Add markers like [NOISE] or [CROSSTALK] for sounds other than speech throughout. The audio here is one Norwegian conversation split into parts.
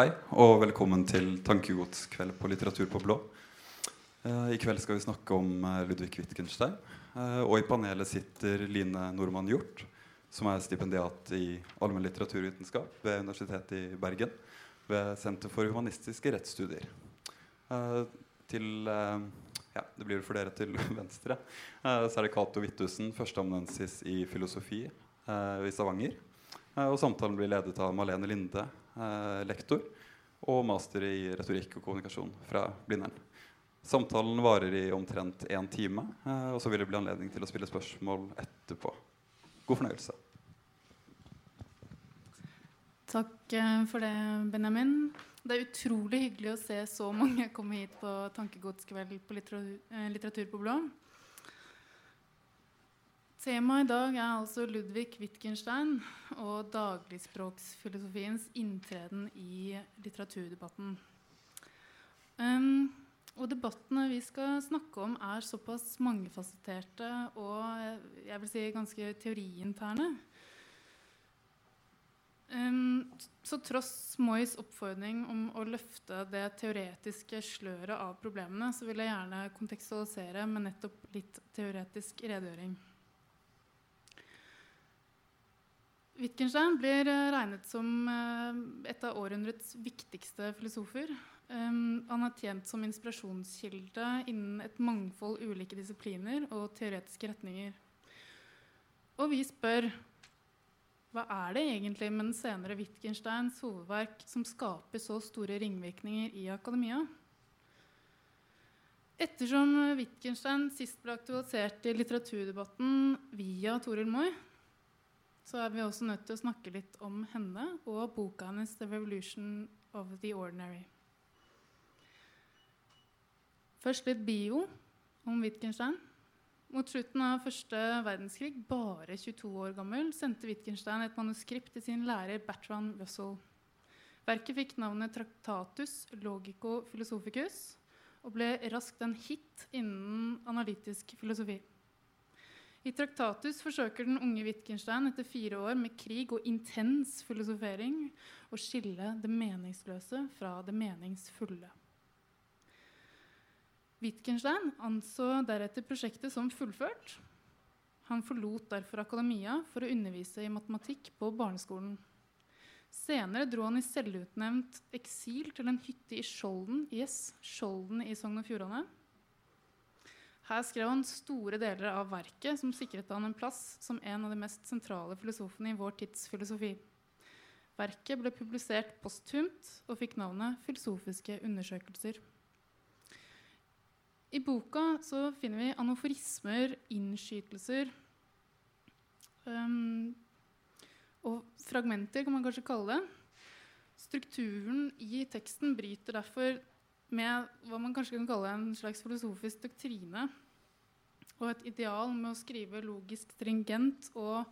Hei, og velkommen til Tankegodskveld på Litteratur på blå. Eh, I kveld skal vi snakke om eh, Ludvig Wittgenstein. Eh, og i panelet sitter Line Normann Hjort, som er stipendiat i allmenn litteraturvitenskap ved Universitetet i Bergen. Ved Senter for humanistiske rettsstudier. Til ja, det blir for dere til [LAUGHS] venstre. Så er det Cato Wittusen, førsteamanuensis i filosofi i Stavanger. Eh, og samtalen blir ledet av Malene Linde, eh, lektor, og master i retorikk og kommunikasjon fra Blindern. Samtalen varer i omtrent én time, eh, og så vil det bli anledning til å spille spørsmål etterpå. God fornøyelse. Takk for det, Benjamin. Det er utrolig hyggelig å se så mange komme hit på Tankegodskveld på litteratur, litteratur på blå. Temaet i dag er altså Ludvig Wittgenstein og dagligspråksfilosofiens inntreden i litteraturdebatten. Um, og debattene vi skal snakke om, er såpass mangefasetterte og jeg vil si ganske teoriinterne. Um, så tross Moys oppfordring om å løfte det teoretiske sløret av problemene, så vil jeg gjerne kontekstualisere med nettopp litt teoretisk redegjøring. Wittgenstein blir eh, regnet som eh, et av århundrets viktigste filosofer. Um, han har tjent som inspirasjonskilde innen et mangfold ulike disipliner og teoretiske retninger. Og vi spør hva er det egentlig med den senere Wittgensteins hovedverk som skaper så store ringvirkninger i akademia? Ettersom Wittgenstein sist ble aktualisert i litteraturdebatten via Toril Moi, så er vi også nødt til å snakke litt om henne og boka hennes 'The Revolution of the Ordinary'. Først litt bio om Wittgenstein. Mot slutten av første verdenskrig, bare 22 år gammel, sendte Wittgenstein et manuskript til sin lærer Bertrand Russell. Verket fikk navnet 'Traktatus logico philosophicus' og ble raskt en hit innen analytisk filosofi. I Traktatus forsøker den unge Wittgenstein etter fire år med krig og intens filosofering å skille det meningsløse fra det meningsfulle. Wittgenstein anså deretter prosjektet som fullført. Han forlot derfor akademia for å undervise i matematikk på barneskolen. Senere dro han i selvutnevnt eksil til en hytte i Skjolden, yes, Skjolden i Sogn og Fjordane. Her skrev han store deler av verket som sikret han en plass som en av de mest sentrale filosofene i vår tids filosofi. Verket ble publisert posthumt og fikk navnet 'Filosofiske undersøkelser'. I boka så finner vi anoforismer, innskytelser um, og fragmenter, kan man kanskje kalle det. Strukturen i teksten bryter derfor med hva man kanskje kan kalle en slags filosofisk doktrine og et ideal med å skrive logisk stringent og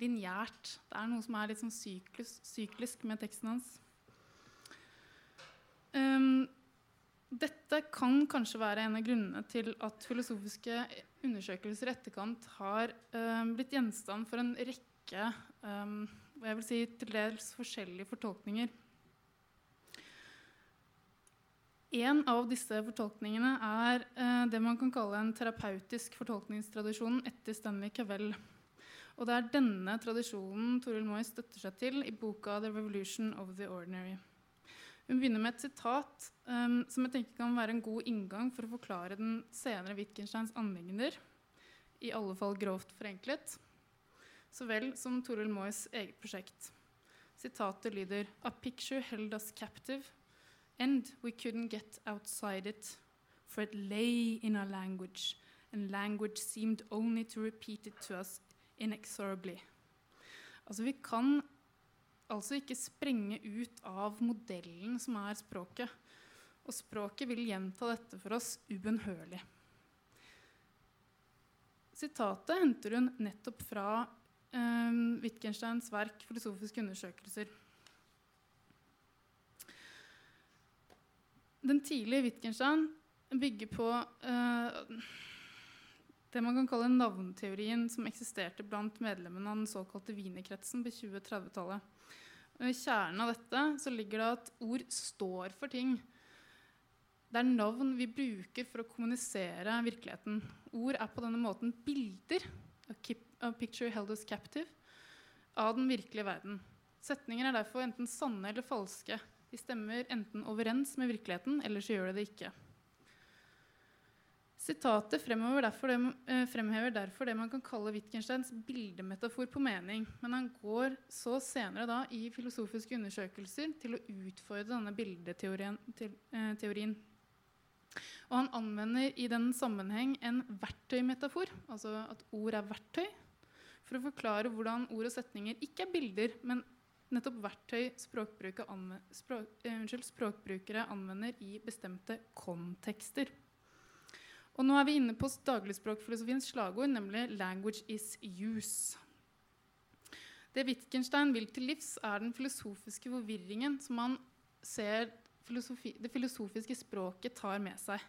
lineært. Det er noe som er litt sånn syklus, syklisk med teksten hans. Um, dette kan kanskje være en av grunnene til at filosofiske undersøkelser i etterkant har um, blitt gjenstand for en rekke um, jeg vil si til dels forskjellige fortolkninger. En av disse fortolkningene er eh, det man kan kalle en terapeutisk fortolkningstradisjon etter Stanley Cavell. Og det er denne tradisjonen Toril Moy støtter seg til i boka 'The Revolution of the Ordinary'. Hun begynner med et sitat um, som jeg tenker kan være en god inngang for å forklare den senere Wittgensteins anliggender, i alle fall grovt forenklet, så vel som Toril Moys eget prosjekt. Sitatet lyder A picture held us captive, and we couldn't get outside it, for it lay in our language, and language seemed only to repeat it to us inexorably. Altså, vi kan altså ikke sprenge ut av modellen som er språket. Og språket vil gjenta dette for oss ubønnhørlig. Sitatet henter hun nettopp fra eh, Wittgensteins verk 'Filosofiske undersøkelser'. Den tidlige Wittgenstein bygger på uh, det man kan kalle navnteorien som eksisterte blant medlemmene av den såkalte Wienerkretsen på 2030-tallet. I kjernen av dette ligger det at ord står for ting. Det er navn vi bruker for å kommunisere virkeligheten. Ord er på denne måten bilder a picture held us captive, av den virkelige verden. Setninger er derfor enten sanne eller falske. De stemmer enten overens med virkeligheten, eller så gjør de det ikke. Sitatet derfor, det, eh, fremhever derfor det man kan kalle Wittgensteins bildemetafor på mening. Men han går så senere da i filosofiske undersøkelser til å utfordre denne bildeteorien. Til, eh, teorien. Og han anvender i den sammenheng en verktøymetafor, altså at ord er verktøy, for å forklare hvordan ord og setninger ikke er bilder, men nettopp verktøy språkbrukere, anvender, språk, eh, unnskyld, språkbrukere anvender i bestemte kontekster. Og nå er vi inne på dagligspråkfilosofiens slagord, nemlig 'language is use'. Det Wittgenstein vil til livs, er den filosofiske forvirringen som han ser filosofi, det filosofiske språket tar med seg.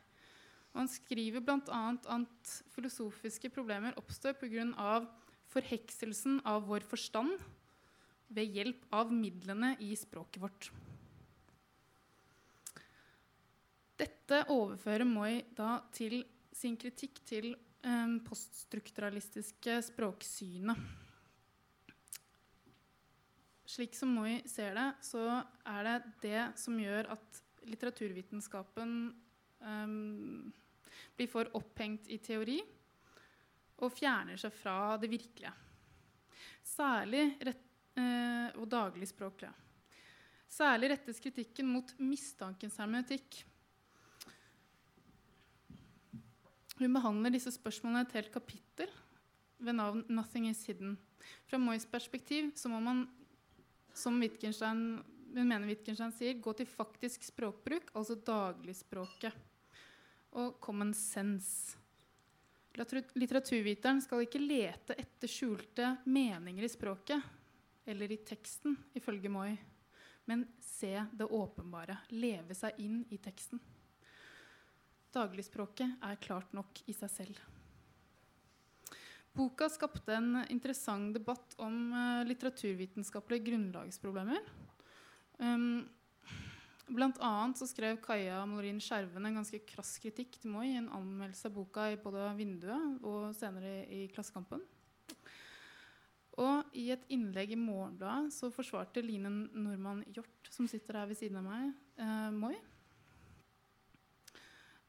Og han skriver bl.a. at filosofiske problemer oppstår pga. forhekselsen av vår forstand ved hjelp av midlene i språket vårt. Dette overfører Moi da til sin kritikk til um, poststrukturalistiske språksynet. Slik som Moi ser det, så er det det som gjør at litteraturvitenskapen um, blir for opphengt i teori og fjerner seg fra det virkelige. Særlig rett, og dagligspråklige. Særlig rettes kritikken mot mistankens hermetikk Hun behandler disse spørsmålene et helt kapittel ved navn 'Nothing is hidden'. Fra Moys perspektiv så må man, som Wittgenstein, hun mener Wittgenstein sier, gå til faktisk språkbruk, altså dagligspråket, og common sense. Litteraturviteren skal ikke lete etter skjulte meninger i språket eller i teksten, ifølge Moi, men se det åpenbare, leve seg inn i teksten. Dagligspråket er klart nok i seg selv. Boka skapte en interessant debatt om uh, litteraturvitenskapelige grunnlagsproblemer. Um, blant annet så skrev Kaja Morin Skjerven en ganske krass kritikk til Moi i en anmeldelse av boka i både Vinduet og senere i, Klassekampen. Og i et innlegg i Morgenbladet så forsvarte Line Normann Hjort, som sitter her ved siden av meg, eh, Moi.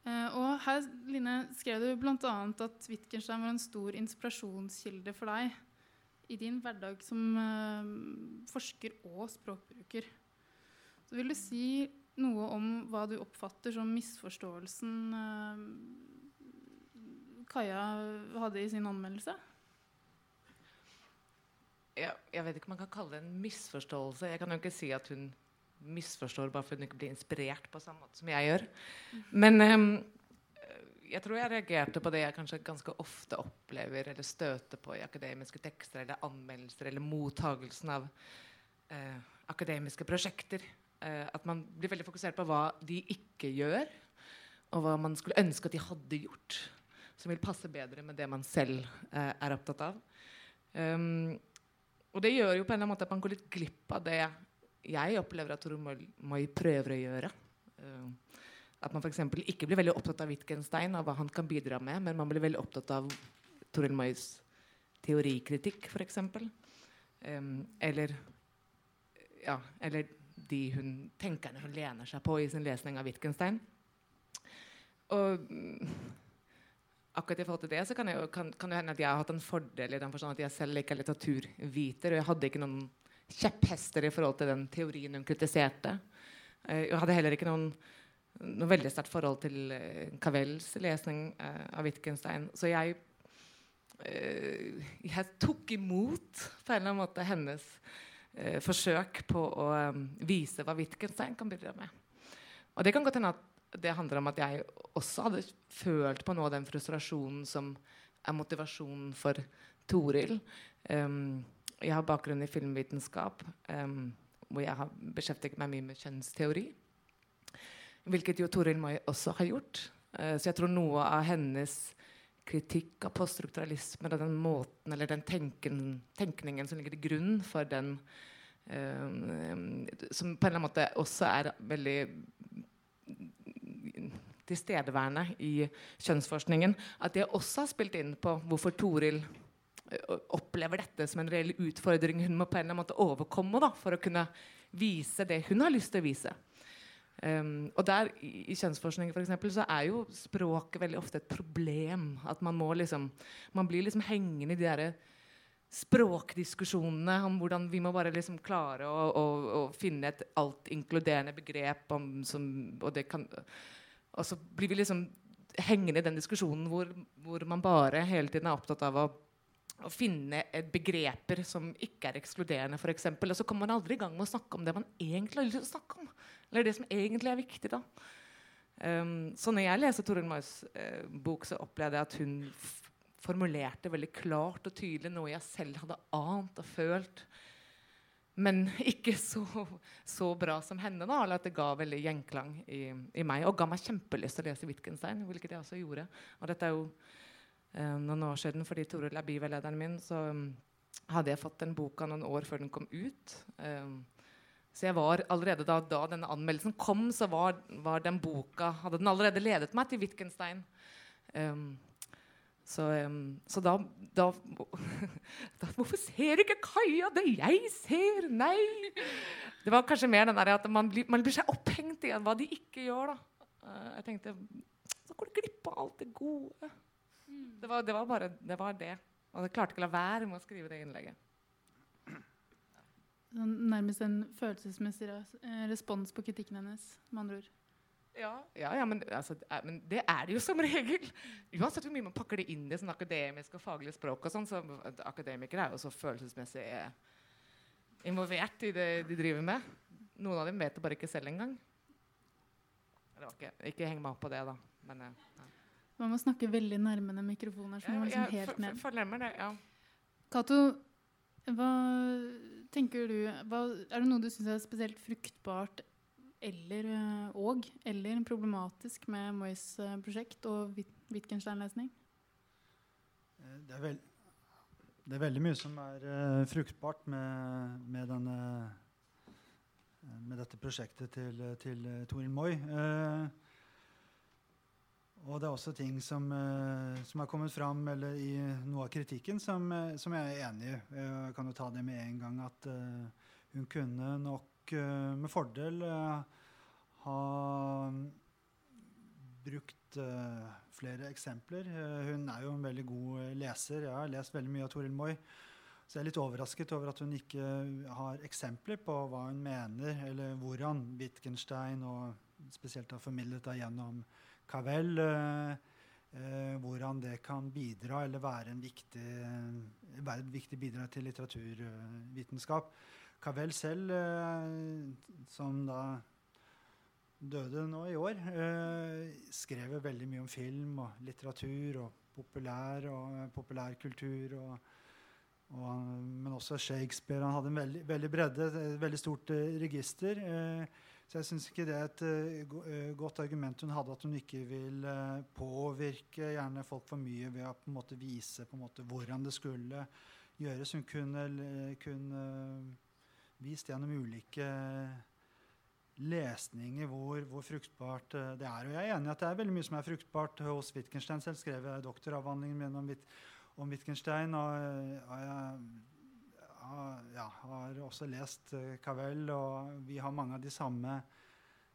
Eh, og her Line, skrev du bl.a. at Wittgenstein var en stor inspirasjonskilde for deg i din hverdag som eh, forsker og språkbruker. Så vil du si noe om hva du oppfatter som misforståelsen uh, Kaja hadde i sin anmeldelse? Ja, jeg vet ikke om man kan kalle det en misforståelse. Jeg kan jo ikke si at hun misforstår bare for hun ikke blir inspirert på samme måte som jeg gjør. Men um, jeg tror jeg reagerte på det jeg kanskje ganske ofte opplever eller støter på i akademiske tekster eller anmeldelser eller mottagelsen av uh, akademiske prosjekter. Uh, at man blir veldig fokusert på hva de ikke gjør, og hva man skulle ønske at de hadde gjort. Som vil passe bedre med det man selv uh, er opptatt av. Um, og det gjør jo på en eller annen måte at man går litt glipp av det jeg opplever at Tore Moi prøver å gjøre. Uh, at man f.eks. ikke blir veldig opptatt av Wittgenstein og hva han kan bidra med, men man blir veldig opptatt av Toril Mois teorikritikk, f.eks. Um, eller, ja, eller de hun, tenkerne hun lener seg på i sin lesning av Wittgenstein. Og akkurat i forhold til det så kan, jeg, kan, kan det hende at jeg har hatt en fordel i den forstand at jeg selv ikke er litteraturviter, og jeg hadde ikke noen kjepphester i forhold til den teorien hun kritiserte. Jeg hadde heller ikke noen, noe veldig sterkt forhold til Cavells lesning uh, av Wittgenstein. Så jeg, jeg tok imot på en eller annen måte hennes forsøk på å vise hva Wittgenstein kan bidra med. Og det kan godt hende at det handler om at jeg også hadde følt på noe av den frustrasjonen som er motivasjonen for Toril. Um, jeg har bakgrunn i filmvitenskap, um, hvor jeg har beskjeftiget meg mye med kjønnsteori. Hvilket jo Toril Moi også har gjort. Uh, så jeg tror noe av hennes kritikk av poststrukturalismen og den måten, eller den tenken, tenkningen som ligger til grunn for den Um, som på en eller annen måte også er veldig tilstedeværende i kjønnsforskningen. At det også har spilt inn på hvorfor Toril opplever dette som en reell utfordring hun må på en eller annen måte overkomme da, for å kunne vise det hun har lyst til å vise. Um, og der I, kjønnsforskning for eksempel, så er jo språket veldig ofte et problem. At man må liksom Man blir liksom hengende i de derre språkdiskusjonene om hvordan vi må bare liksom klare å, å, å finne et alt-inkluderende begrep om, som, og, det kan, og så blir vi liksom hengende i den diskusjonen hvor, hvor man bare hele tiden er opptatt av å å finne begreper som ikke er ekskluderende, f.eks. Og så kommer man aldri i gang med å snakke om det man egentlig har lyst til å snakke om. Eller det som egentlig er viktig. da. Um, så når jeg leser Torunn Mais uh, bok, så opplevde jeg at hun formulerte veldig klart og tydelig noe jeg selv hadde ant og følt. Men [LAUGHS] ikke så, så bra som henne. da, eller At det ga veldig gjenklang i, i meg. Og ga meg kjempelyst til å lese Wittgenstein, hvilket jeg også gjorde. Og dette er jo eh, noen år siden, fordi Toril er biveilederen min, så um, hadde jeg fått den boka noen år før den kom ut. Um, så jeg var allerede da, da denne anmeldelsen kom, så var, var, den boka hadde den allerede ledet meg til Wittgenstein. Um, så, um, så da, da, [LAUGHS] da, Hvorfor ser ikke Kaja det jeg ser? Nei! Det var kanskje mer den der at man blir, man blir seg opphengt i hva de ikke gjør. da. Uh, jeg tenkte Så går du glipp av alt det gode. Det var, det var, bare det var det. Og jeg klarte ikke å la være med å skrive det innlegget. Sånn nærmest en følelsesmessig eh, respons på kritikken hennes, med andre ord. Ja, ja, ja men, altså, men, det er det jo som [LAUGHS] regel. Uansett hvor mye man pakker det inn i sånn akademisk og faglig språk. og sånn, så Akademikere er jo så følelsesmessig eh, involvert i det de driver med. Noen av dem vet det bare ikke selv engang. Ikke, ikke heng meg opp på det, da. Men, ja. Man må snakke veldig nærmende mikrofoner. så man liksom helt ned. For, for det, ja. Kato, hva tenker du hva, Er det noe du syns er spesielt fruktbart eller, eh, og eller problematisk med Mois eh, prosjekt og Wittgenstein-lesning? Eh, det, det, er veldig mye som er uh, fruktbart med, med, denne, med, dette prosjektet til, til Toril Moi. Uh, og det er også ting som, uh, som har kommet fram eller i noe av kritikken som, som jeg er enig i. Jeg kan jo ta det med en gang at hun kunne nok med fordel ha brukt flere eksempler. hun er jo en veldig god leser. Jeg har lest veldig mye av Toril Moi. Så jeg er litt overrasket over at hun ikke har eksempler på hva hun mener, eller hvordan Wittgenstein, og spesielt har formidlet det gjennom Cavell, eh, eh, hvordan det kan bidra eller være, viktig, være et viktig bidrag til litteraturvitenskap. Cavell selv, eh, som da døde nå i år, skrev veldig mye om film og litteratur og populær og populærkultur. Og, og, men også Shakespeare. Han hadde en veldig, veldig bredde, et veldig stort register. Eh, så jeg syns ikke det er et godt argument hun hadde, at hun ikke vil påvirke gjerne folk for mye ved å på en måte vise på en måte hvordan det skulle gjøres. Hun kunne, kunne vist gjennom ulike lesninger hvor, hvor fruktbart uh, det er. Og jeg er enig i at det er veldig mye som er fruktbart hos Wittgenstein. Selv skrev jeg doktoravhandlingen min om, om Wittgenstein. og, og jeg ja, har også lest uh, Cavell, og vi har mange av de samme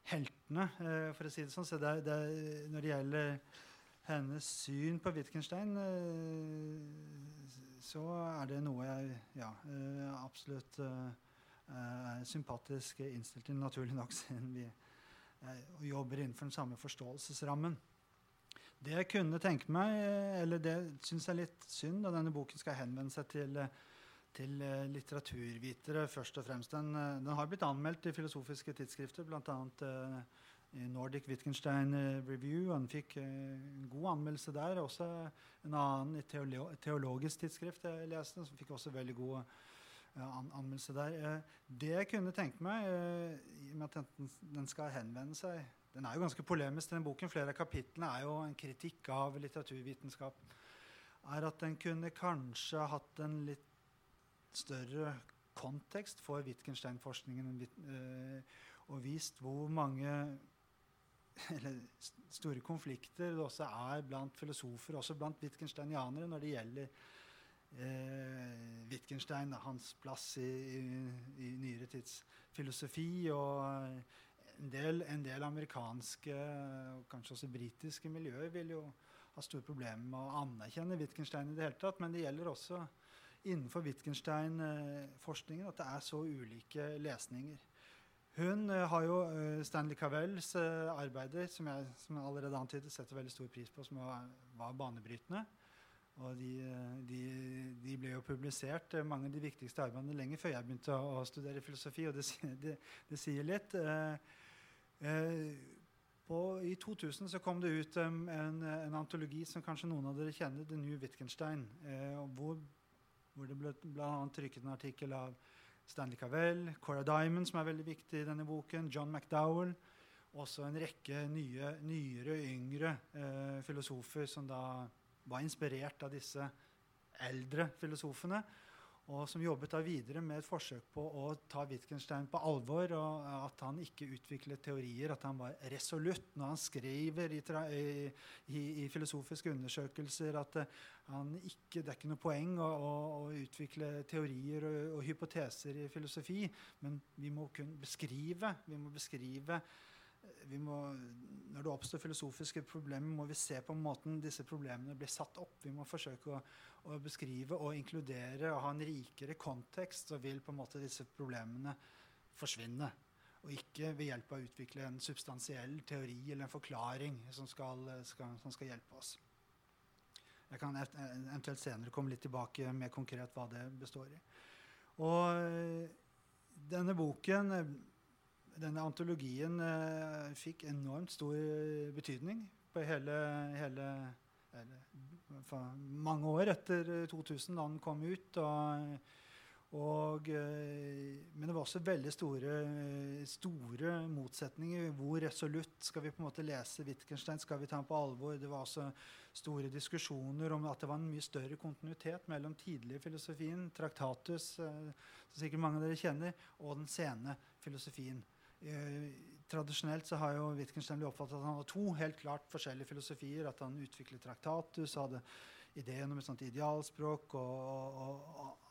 heltene, uh, for å si det sånn. Så det, det, når det gjelder hennes syn på Wittgenstein, så er det noe jeg ja, absolutt er sympatisk innstilt til, naturlig nok, [LAUGHS] siden vi jobber innenfor den samme forståelsesrammen. Det jeg kunne tenke meg, eller det syns jeg er litt synd, da denne boken skal henvende seg til til eh, litteraturvitere, først og fremst. Den, eh, den, har blitt anmeldt i filosofiske tidsskrifter, bl.a. I Nordic Wittgenstein Review. Han fikk en god anmeldelse der. Også en annen i teolo teologisk tidsskrift jeg leste, som fikk også veldig god an anmeldelse der. det jeg kunne tenke meg, i og med at den, skal henvende seg Den er jo ganske polemisk, den boken. Flere av kapitlene er jo en kritikk av litteraturvitenskap. Er at den kunne kanskje hatt en litt større kontekst for Wittgenstein-forskningen og vist hvor mange [LAUGHS] eller store konflikter det også er blant filosofer, også blant wittgensteinianere, når det gjelder eh, Wittgenstein, hans plass i, i, i nyere tids filosofi. Og en del, en del, amerikanske og kanskje også britiske miljøer vil jo ha store problemer med å anerkjenne Wittgenstein i det hele tatt. Men det gjelder også innenfor Wittgenstein-forskningen at det er så ulike lesninger. Hun uh, har jo Stanley Cavells arbeider, som jeg, som allerede antydet setter veldig stor pris på, som var banebrytende. Og de, de, de, ble jo publisert, mange av de viktigste arbeidene, lenge før jeg begynte å, studere filosofi, og det, det, det sier litt. På, I 2000 så kom det ut um, en, en, antologi som kanskje noen av dere kjenner, The New Wittgenstein, hvor, hvor, det ble bl.a. trykket en artikkel av Stanley Cavell, Cora Diamond, som er veldig viktig i denne boken, John McDowell. Også en rekke nye, nyere, yngre eh, filosofer som da var inspirert av disse eldre filosofene og som jobbet da videre med et forsøk på å ta Wittgenstein på alvor. og At han ikke utviklet teorier, at han var resolutt når han skriver i, i, i filosofiske undersøkelser at han ikke, det er ikke noe poeng å, å, å utvikle teorier og, og, hypoteser i filosofi, men vi må kunne beskrive, vi må beskrive må, når det oppstår filosofiske problemer, må vi se på måten disse problemene blir satt opp. Vi må forsøke å, å beskrive og inkludere og ha en rikere kontekst, så vil på en måte disse problemene forsvinne. Og ikke ved hjelp av å utvikle en substansiell teori eller en forklaring som skal, skal, som skal hjelpe oss. Jeg kan eventuelt senere komme litt tilbake med konkret hva det består i. Og denne boken denne antologien eh, fikk enormt stor eh, betydning på hele, hele, hele mange år etter 2000, da den kom ut. Og, og, eh, men det var også veldig store, store, motsetninger. Hvor resolutt skal vi på en måte lese Wittgenstein? Skal vi ta ham på alvor? Det var også store diskusjoner om at det var en mye større kontinuitet mellom tidlig filosofien, Traktatus, som sikkert mange av dere kjenner, og den sene filosofien. Eh, tradisjonelt så har jo Wittgenstein blitt oppfattet at han hadde to helt klart forskjellige filosofier. At han utviklet traktatus, hadde ideen om et sånt idealspråk og, og, og,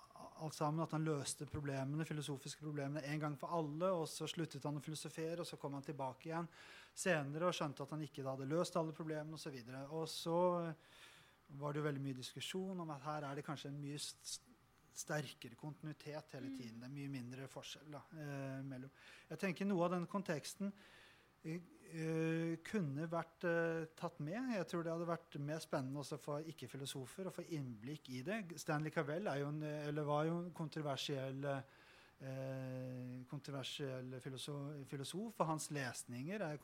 alt sammen. At han løste problemene, filosofiske problemene en gang for alle. Og så sluttet han å filosofere, og så kom han tilbake igjen senere og skjønte at han ikke hadde løst alle problemene osv. Og, så og så var det jo veldig mye diskusjon om at her er det kanskje en mye sterkere kontinuitet hele tiden. Det er mye mindre forskjell da, eh, mellom Jeg tenker noe av den konteksten eh, kunne vært eh, tatt med. Jeg tror det hadde vært mer spennende også for ikke-filosofer å få innblikk i det. Stanley Cavell en, var jo en kontroversiell eh, eh, kontroversiell filosof, filosof, og hans lesninger er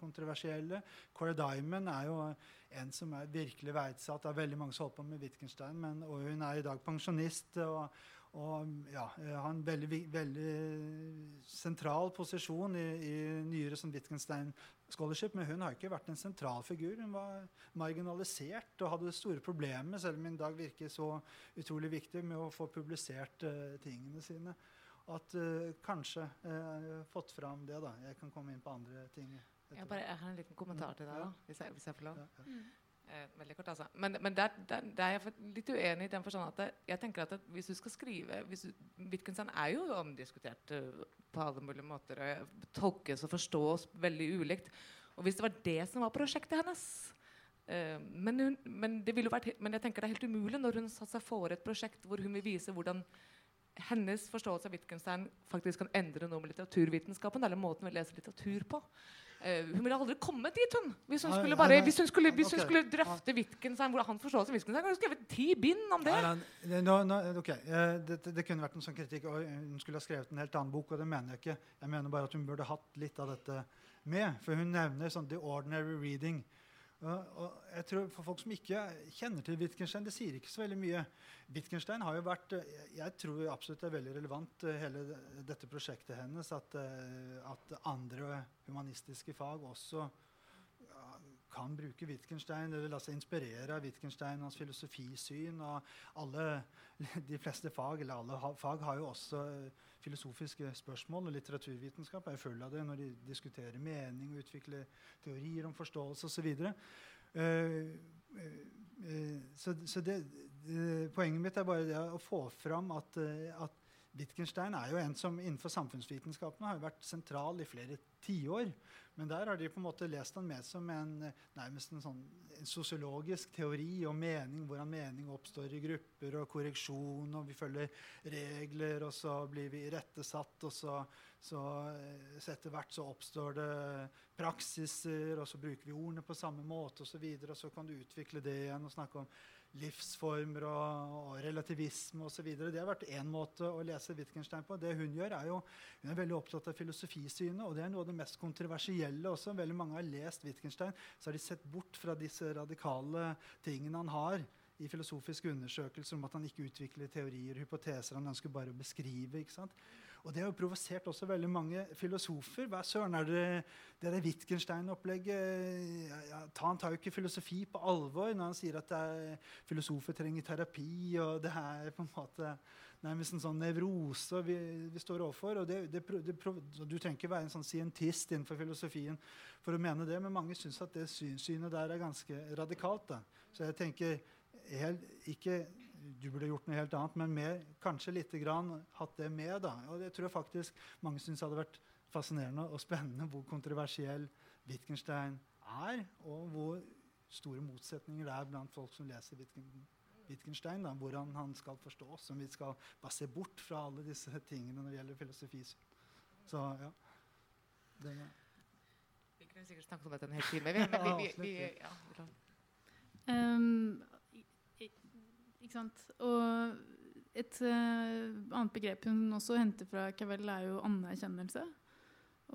kontroversielle. Cora Diamond er jo en som er virkelig verdsatt av veldig mange som holder på med Wittgenstein. Men, og hun er i dag pensjonist og, og ja, har en veldig, veldig sentral posisjon i, i nyere Wittgenstein scholarship, men hun har ikke vært en sentral figur. Hun var marginalisert og hadde store problemer, selv om hun i dag virker så utrolig viktig med å få publisert uh, tingene sine. At uh, kanskje uh, fått fram det. da. Jeg kan komme inn på andre ting. Jeg, bare, jeg har en liten kommentar til deg, da, hvis jeg, hvis jeg får lov. Ja, ja. Eh, veldig kort, altså. Men, men der, der, der, er jeg litt uenig i den forstand at jeg tenker at hvis du skal skrive du, Wittgenstein er jo omdiskutert uh, på alle mulige måter. og Tolkes og forstås veldig ulikt. Og hvis det var det som var prosjektet hennes uh, men, hun, men, vært, men, jeg tenker det er helt umulig når hun satte seg for et prosjekt hvor hun vil vise hvordan hennes forståelse av Wittgenstein faktisk kan endre noe med litteraturvitenskapen, eller måten vi leser litteratur på. Uh, hun ville aldri kommet dit, hun. Hvis hun skulle, bare, hvis hun skulle, hvis hun skulle drøfte Wittgenstein, hvordan han forstår seg Wittgenstein, hun skrevet ti bind om det. Nei, no, no, okay. uh, det, det, kunne vært en sånn kritikk. og Hun skulle ha skrevet en helt annen bok, og det mener jeg ikke. Jeg mener bare at hun burde hatt litt av dette med. For hun nevner sånn the ordinary reading. Og jeg tror For folk som ikke kjenner til Wittgenstein, det sier ikke så veldig mye. Wittgenstein har jo vært Jeg tror absolutt det er veldig relevant, eh, hele dette prosjektet hennes, at, eh, at andre humanistiske fag også kan bruke Wittgenstein eller la seg inspirere av Wittgenstein, hans filosofisyn. og alle, [LAUGHS] De fleste fag eller alle fag har jo også filosofiske spørsmål, og litteraturvitenskap er full av det når de diskuterer mening og utvikler teorier om forståelse osv. Uh, uh, så, så det, det, poenget mitt er bare det å få fram at, uh, at Wittgenstein er jo en som innenfor samfunnsvitenskapene har vært sentral i flere tiår. Men der har de på en måte lest han med som en, nærmest en, sånn, en sosiologisk teori om mening, hvordan mening oppstår i grupper, og korreksjon, og vi følger regler, og så blir vi irettesatt, og så, så, så etter hvert så oppstår det praksiser, og så bruker vi ordene på samme måte, og, og så kan du utvikle det igjen og snakke om livsformer og, og relativisme osv. Det har vært én måte å lese Wittgenstein på. Det Hun gjør er jo, hun er veldig opptatt av filosofisynet, og det er noe av det mest kontroversielle også. Veldig mange har lest Wittgenstein, så har de sett bort fra disse radikale tingene han har i filosofiske undersøkelser om at han ikke utvikler teorier og hypoteser. Han ønsker bare å beskrive. ikke sant? Og det har jo provosert også veldig mange filosofer. Hva søren er det det der Wittgenstein-opplegget ja, Han tar jo ikke filosofi på alvor når han sier at filosofer trenger terapi, og det er på en måte nærmest en sånn nevrose vi, vi står overfor. og det, det, det, Du trenger ikke være en sånn scientist innenfor filosofien for å mene det, men mange syns at det synet der er ganske radikalt. Da. Så jeg tenker helt, ikke du burde gjort noe helt annet, men mer, kanskje litt grann hatt det med. da. Og det tror jeg faktisk mange syns hadde vært fascinerende og spennende hvor kontroversiell Wittgenstein er, og hvor store motsetninger det er blant folk som leser Wittgenstein. Da, hvordan han skal forstås, om vi skal bare se bort fra alle disse tingene når det gjelder filosofi. Så ja. Det, vi kunne sikkert snakket om dette en hel time. Men vi, vi, vi, ja, um, ikke sant? Og et uh, annet begrep hun også henter fra Cavell, er jo anerkjennelse.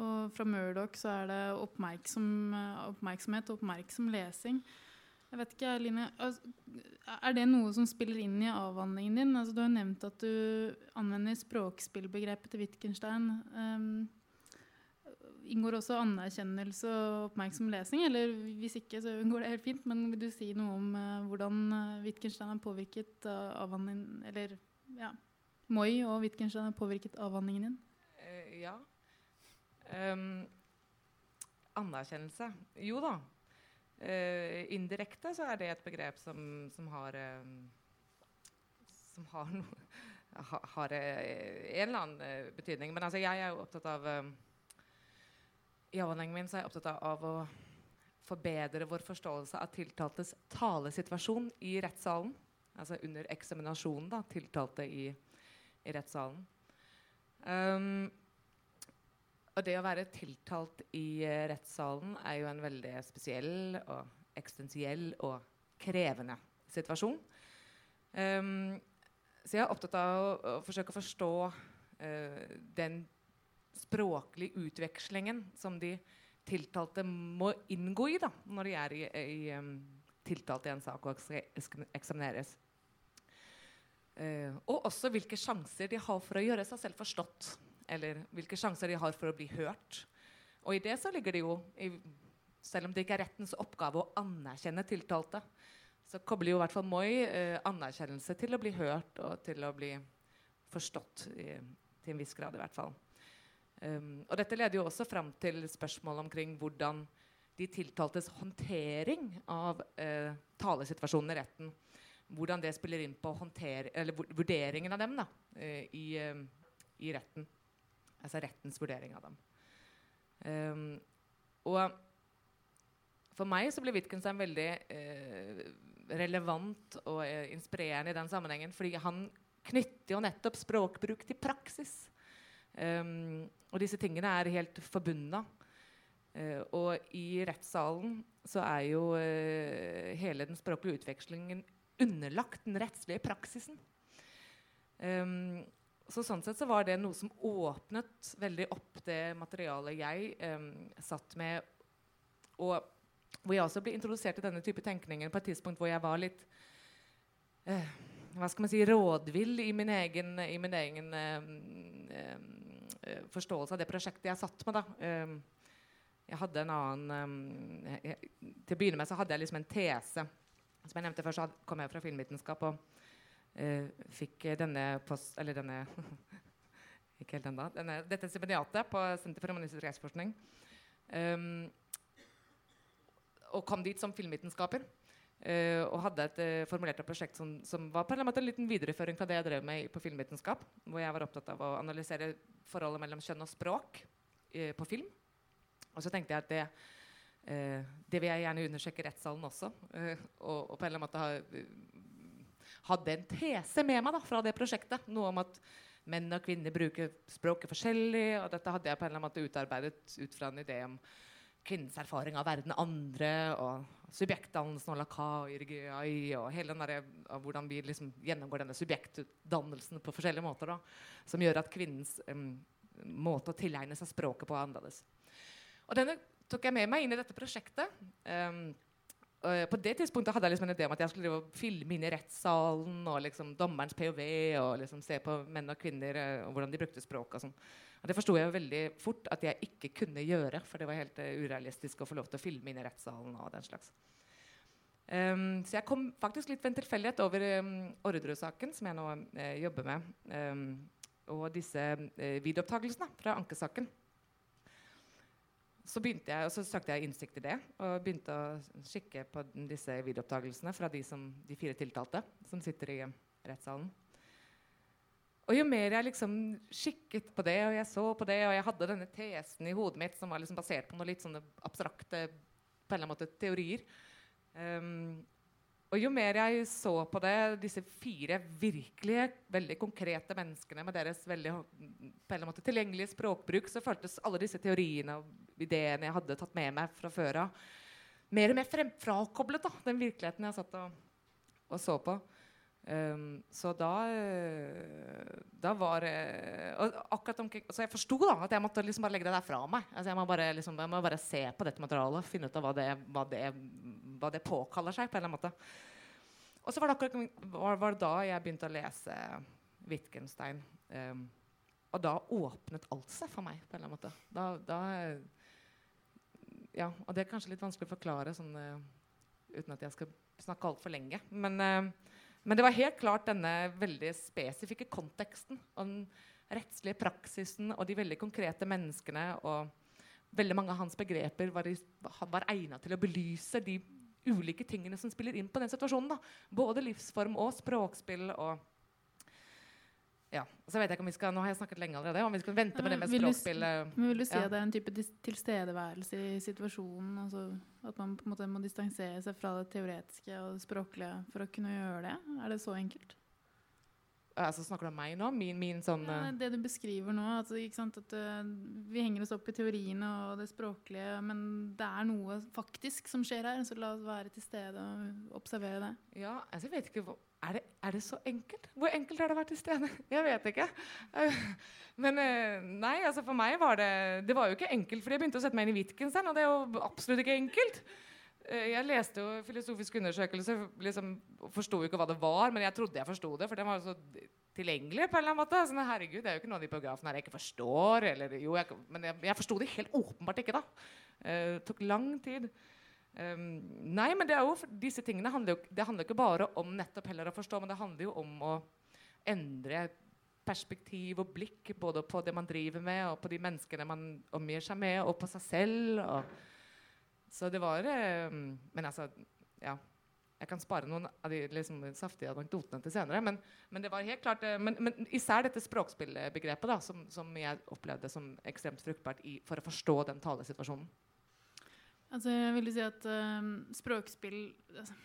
Og fra Murdoch så er det oppmerksom, oppmerksomhet og oppmerksom lesing. Jeg vet ikke, Line, Er det noe som spiller inn i avhandlingen din? Altså, du har nevnt at du anvender språkspillbegrepet til Wittgenstein. Um, inngår også anerkjennelse og oppmerksom lesing? Eller hvis ikke, så går det helt fint. Men vil du si noe om uh, hvordan uh, Wittgenstein har påvirket uh, avhandlingen Eller ja, Moi og Wittgenstein er påvirket avhandlingen din? ja. Um, anerkjennelse Jo da. indirekte så er det et begrep som, som har Som har noe har en eller annen betydning. Men altså, jeg er jo opptatt av i avhandlingen min er jeg opptatt av å forbedre vår forståelse av tiltaltes talesituasjon i rettssalen. Altså under eksaminasjonen, da, tiltalte i, i rettssalen. Um, og det å være tiltalt i uh, rettssalen er jo en veldig spesiell og eksistensiell og krevende situasjon. Um, så jeg er opptatt av å, å forsøke å forstå uh, den språklige utvekslingen som de tiltalte må inngå i da, når de er i, i, um, tiltalt i en sak og eksamineres. Uh, og også hvilke sjanser de har for å gjøre seg selv forstått. Eller hvilke sjanser de har for å bli hørt. Og i det så ligger det jo, i, selv om det ikke er rettens oppgave å anerkjenne tiltalte, så kobler jo i hvert fall Moi uh, anerkjennelse til å bli hørt og til å bli forstått i, til en viss grad. i hvert fall. Um, og dette leder jo også fram til spørsmål omkring hvordan de tiltaltes håndtering av uh, talesituasjonen i retten Hvordan det spiller inn på vurderingen av dem da, uh, i, uh, i, retten. Altså rettens vurdering av dem. Um, og for meg så ble Wittgenstein veldig relevant og inspirerende i den sammenhengen, fordi han knytter jo nettopp språkbruk til praksis. Um, og disse tingene er helt forbundne. Uh, og i rettssalen så er jo uh, hele den språklige utvekslingen underlagt den rettslige praksisen. Um, så sånn sett så var det noe som åpnet veldig opp det materialet jeg um, satt med. Og hvor jeg også ble introdusert til denne type tenkninger på et tidspunkt hvor jeg var litt uh, hva skal man si, rådvill i min egen, i min egen forståelse av det prosjektet jeg satt med. da. Um, jeg hadde en annen um, jeg, Til å begynne med så hadde jeg liksom en tese. Som jeg nevnte før, så kom jeg fra filmvitenskap og uh, fikk denne post... Eller denne [LAUGHS] Ikke helt ennå. Dette stipendiatet på Senter for humanistisk rettsforskning. Um, og kom dit som filmvitenskaper. Uh, og hadde et uh, formulert prosjekt som, som var på en, måte en liten videreføring fra det jeg drev med på filmvitenskap. Hvor jeg var opptatt av å analysere forholdet mellom kjønn og språk uh, på film. Og så tenkte jeg at det, det vil jeg gjerne undersøke i rettssalen også. Og, og, på en eller annen måte ha, hadde en tese med meg da, fra det prosjektet. Noe om at menn og kvinner bruker språket forskjellig. Og dette hadde jeg på en eller annen måte utarbeidet ut fra en idé om kvinnens erfaring av verden andre. og subjektdannelsen og laka og hele den der, og hvordan vi liksom gjennomgår denne subjektdannelsen på forskjellige måter. Da, som gjør at kvinnens um, måte å tilegne seg språket på er annerledes. Og denne tok jeg med meg inn i dette prosjektet. Um, på det tidspunktet hadde jeg liksom en idé om at jeg skulle filme inn i rettssalen og liksom dommerens POV og liksom se på menn og kvinner uh, og hvordan de brukte språk. og sånn. Og Det forsto jeg veldig fort at jeg ikke kunne gjøre, for det var helt uh, urealistisk å få lov til å filme inn i rettssalen. og den slags. Um, så jeg kom faktisk litt ved en tilfeldighet over um, Orderud-saken, som jeg nå jobber med, um, og disse uh, videoopptakelsene fra ankesaken. Så, begynte jeg, og så søkte jeg innsikt i det og begynte å kikke på disse videoopptakelsene fra de, som, de fire tiltalte som sitter i rettssalen. Og jo mer jeg liksom kikket på det, og jeg så på det, og jeg hadde denne tesen i hodet mitt som var liksom basert på noe litt sånne abstrakte på en eller annen måte, teorier um, Og jo mer jeg så på det, disse fire virkelige, veldig konkrete menneskene med deres veldig på en måte, tilgjengelige språkbruk, så føltes alle disse teoriene og ideene jeg hadde tatt med meg fra før av, mer og mer frem, frakoblet da, den virkeligheten jeg satt og, og så på. Um, så da, uh, da var og akkurat omkring, Så jeg forsto at jeg måtte liksom bare legge det der fra meg. Altså jeg, må bare, liksom, jeg, må bare, se på dette materialet finne ut av hva det, hva det, hva det påkaller seg. på en eller annen måte. Og så var det akkurat var, var da jeg begynte å lese Wittgenstein. Um, og da åpnet alt seg for meg. på en eller annen måte. Da, da, ja, og det er kanskje litt vanskelig å forklare sånn, uh, uten at jeg skal snakke altfor lenge. Men men det var helt klart denne veldig spesifikke konteksten. Og den rettslige praksisen og de veldig konkrete menneskene. Og veldig mange av hans begreper var, var egnet til å belyse de ulike tingene som spiller inn på den situasjonen. Da. Både livsform og språkspill. og ja, så vet jeg ikke om vi skal, Nå har jeg snakket lenge allerede. om vi skal vente med det med språkspillet. Men vil du si ja. at det er en type tilstedeværelse i situasjonen? Altså at man på en måte må distansere seg fra det teoretiske og det språklige for å kunne gjøre det? Er det så enkelt? Altså, snakker du om meg nå? Min, min sånn ja, Det du beskriver nå. Altså, at uh, vi henger oss opp i teoriene og det språklige, men det er noe faktisk som skjer her. Så la oss være til stede og observere det. Ja, altså, jeg vet ikke hvor er det, er det, så enkelt? Hvor enkelt har det vært til stede? [LAUGHS] Jeg vet ikke. [LAUGHS] Men eh, nei, altså for meg var det Det var jo ikke enkelt, for jeg begynte å sette meg inn i Wittgenstein, og det er jo absolutt ikke enkelt. Eh, jeg leste jo filosofisk undersøkelse, liksom, forsto jo ikke hva det var, men jeg trodde jeg forsto det, for den var jo så tilgjengelig på en eller annen måte. Sånn, herregud, det er jo ikke noen av de paragrafene her jeg ikke forstår. Eller, jo, jeg, men jeg, jeg forsto det helt åpenbart ikke, da. Eh, det tok lang tid. Um, nei, men det er jo, disse tingene handler jo, det handler ikke bare om nettopp heller å forstå, men det handler jo om å endre perspektiv og blikk både på det man driver med, og på de menneskene man omgir seg med, og på seg selv. Og, så det var eh, Men altså, ja. Jeg kan spare noen av de liksom, saftige anekdotene til senere. Men, men, det var helt klart, eh, men, men især dette språkspillbegrepet da, som, som, jeg opplevde som ekstremt fruktbart i, for å forstå den talesituasjonen. Altså, jeg vil si at um, språkspill altså,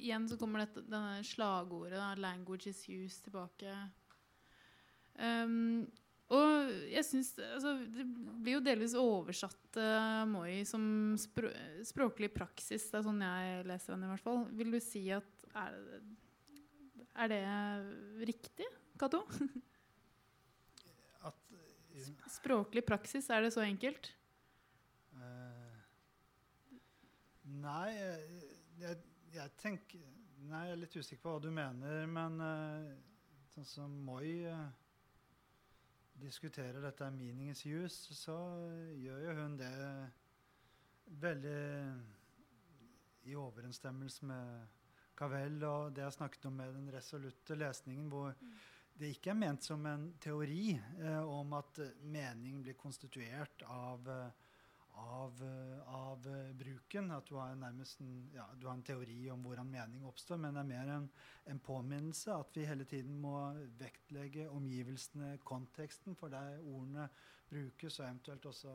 Igjen så kommer dette, denne slagordet da, 'language is used' tilbake. Um, og jeg synes, altså, Det blir jo delvis oversatt uh, Moi som språ språklig praksis. Det er sånn jeg leser den i hvert fall. Vil du si at Er, er det riktig, Cato? [LAUGHS] Språklig praksis, er det så enkelt? Nei, jeg, jeg, tenker Nei, jeg er litt usikker på hva du mener, men uh, sånn som Moi uh, diskuterer dette meaningens use', så gjør jo hun det veldig i overensstemmelse med Cavell og det jeg snakket om med den resolutte lesningen, hvor det ikke er ment som en teori eh, om at mening blir konstituert av, eh, av, eh, av eh, bruken. At du har, nærmest en, ja, du har en teori om hvordan mening oppstår, men det er mer en, en påminnelse at vi hele tiden må vektlegge omgivelsene, konteksten for der ordene brukes, og eventuelt også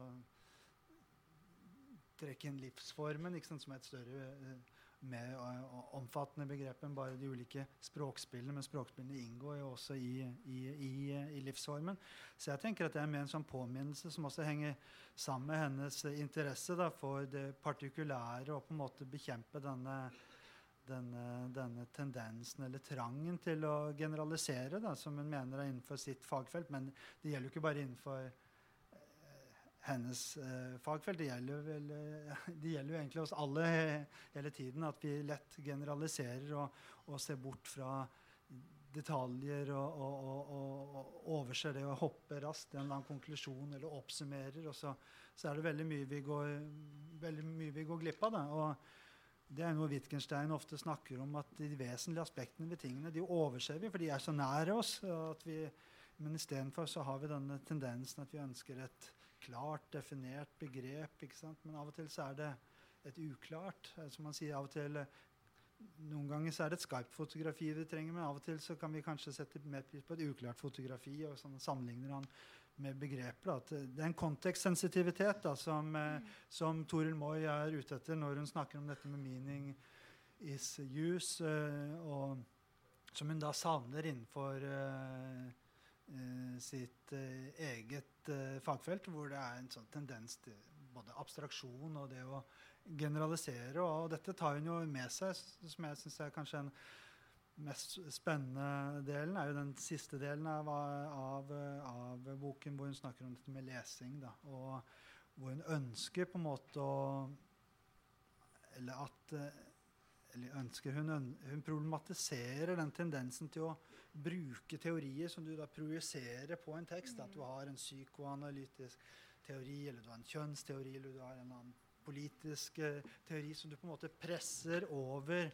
trekke inn livsformen som er et større eh, mer uh, omfattende begrep enn bare de ulike språkspillene. Men språkspillene inngår jo også i, i, i, i, livsformen. Så jeg tenker at det er mer en sånn påminnelse som også henger sammen med hennes interesse da, for det partikulære og på en måte bekjempe denne, denne, denne tendensen eller trangen til å generalisere, da, som hun mener er innenfor sitt fagfelt. Men det gjelder jo ikke bare innenfor hennes eh, fagfelt. Det gjelder, vel, eh, [LAUGHS] det gjelder jo egentlig oss alle hele tiden at vi lett generaliserer og, og ser bort fra detaljer og, og, og, overser det og hopper raskt til en eller annen konklusjon eller oppsummerer. Og så, så er det veldig mye vi går, mye vi går glipp av. Da. Og det er noe Wittgenstein ofte snakker om, at de vesentlige aspektene ved tingene de overser vi, for de er så nære oss. at vi men istedenfor har vi denne tendensen at vi ønsker et klart definert begrep. Men av og til så er det et uklart. Som man sier av og til Noen ganger så er det et Skype-fotografi vi trenger, men av og til så kan vi kanskje sette mer pris på et uklart fotografi. og sånn sammenligner han med begreper. At det er en kontekstsensitivitet da, som, mm. som Toril Moi er ute etter når hun snakker om dette med 'meaning is use', uh, og som hun da savner innenfor uh, uh, sitt eget fagfelt, hvor det er en sånn tendens til både abstraksjon og det å generalisere. Og dette tar hun jo med seg, som jeg syns er kanskje den mest spennende delen, er jo den siste delen av, av, av boken, hvor hun snakker om dette med lesing. Da, og hvor hun ønsker på en måte å Eller at eller ønsker hun, hun problematiserer den tendensen til å bruke teorier som du da projiserer på en tekst. At du har en psykoanalytisk teori, eller du har en kjønnsteori, eller du har en annen politisk eh, teori som du på en måte presser over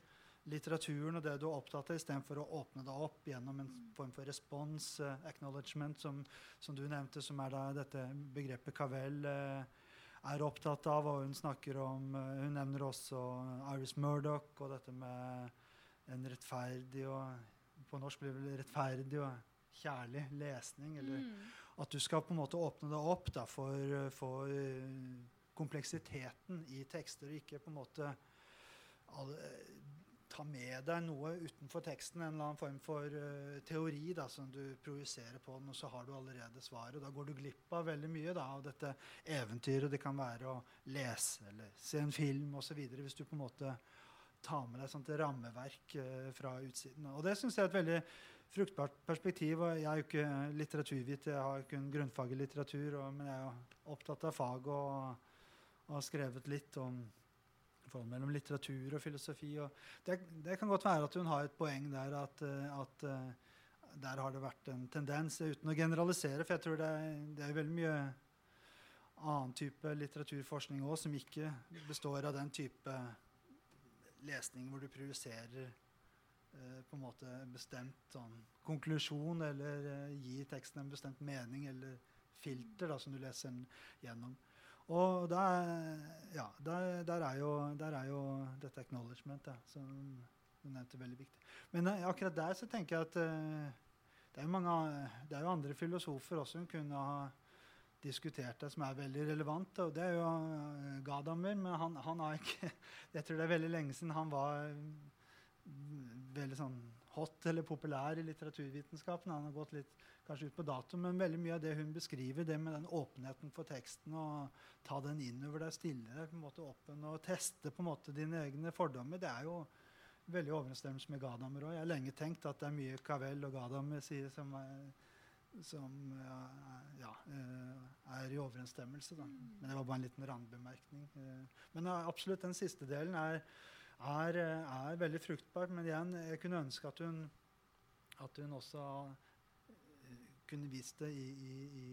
litteraturen og det du er opptatt av, istedenfor å åpne deg opp gjennom en form for respons, uh, acknowledgement, som, som, du nevnte, som er da dette begrepet Cavell uh, er opptatt av. Og hun snakker om uh, Hun nevner også Iris Murdoch og dette med en rettferdig og På norsk blir det vel rettferdig og kjærlig lesning. Eller mm. at du skal på en måte åpne deg opp da, for, for kompleksiteten i tekster, og ikke på en måte alle, ta med deg noe utenfor teksten, en eller annen form for uh, teori da, som du projiserer på den, og så har du allerede svaret. Da går du glipp av veldig mye da, av dette eventyret. Det kan være å lese eller se en film osv. Hvis du på en måte tar med deg et rammeverk uh, fra utsiden. Og det syns jeg er et veldig fruktbart perspektiv. og Jeg er jo ikke litteraturvit, jeg har kun grunnfag i litteratur, og, men jeg er jo opptatt av fag og, og har skrevet litt om forhold mellom litteratur og filosofi. Og det, det, kan godt være at hun har et poeng der at, at der har det vært en tendens, uten å generalisere, for jeg tror det er, det er veldig mye annen type litteraturforskning òg som ikke består av den type lesning hvor du prioriserer eh, på en måte bestemt sånn, konklusjon, eller eh, gir teksten en bestemt mening eller filter da, som du leser gjennom. Og der, ja, der, der, er jo, der, er jo, dette acknowledgement da, som du nevnte, veldig viktig. Men uh, akkurat der så tenker jeg at uh, det, er mange, det, er jo andre filosofer også hun kunne ha diskutert det, som er veldig relevant. Og det er jo uh, Gadamer, men han, han, har ikke [LAUGHS] Jeg tror det er veldig lenge siden han var veldig sånn hot eller populær i litteraturvitenskapen. Han har gått litt kanskje ut på dato, men veldig mye av det hun beskriver, det med den åpenheten for teksten, og ta den innover deg, stille deg på en måte åpen og teste på en måte dine egne fordommer, det er jo veldig overensstemmelse med Gadamer òg. Jeg har lenge tenkt at det er mye Cavell og Gadamer sier som er, som ja, er i overensstemmelse. Da. Men det var bare en liten randbemerkning. Men absolutt den siste delen er er, er, veldig fruktbart. Men igjen, jeg kunne ønske at hun, at hun også kunne vist det i, i,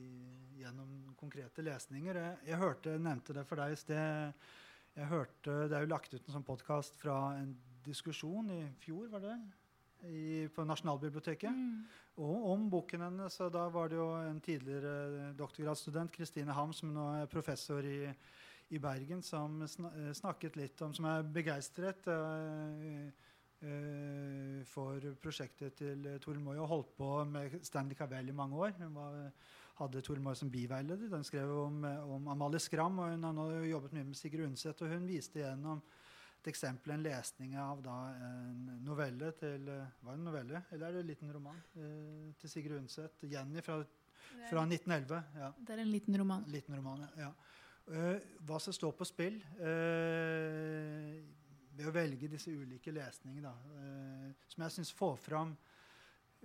gjennom konkrete lesninger. Jeg, jeg hørte, nevnte det for deg i sted. jeg hørte, Det er jo lagt ut en sånn podkast fra en diskusjon i fjor, var det? I, på Nasjonalbiblioteket. Mm. Og om boken hennes. Og da var det jo en tidligere doktorgradsstudent, Kristine Ham, som nå er professor i, i Bergen, som sna, snakket litt om Som er begeistret uh, for prosjektet til Toril Moy og holdt på med Stanley Cavell i mange år. Hun var, hadde Toril Moy som biveileder. Den skrev om, om Amalie Skram, og hun har jobbet mye med Sigrid Undset. Og hun viste igjennom et eksempel, en lesning av da, en novelle til Var det en novelle, eller er det en liten roman? Eh, til Sigrid Undset. 'Jenny' fra, fra 1911. Ja. Det er en liten roman. En liten roman, ja. Uh, hva som står på spill uh, ved å velge disse ulike lesningene, uh, som jeg syns får fram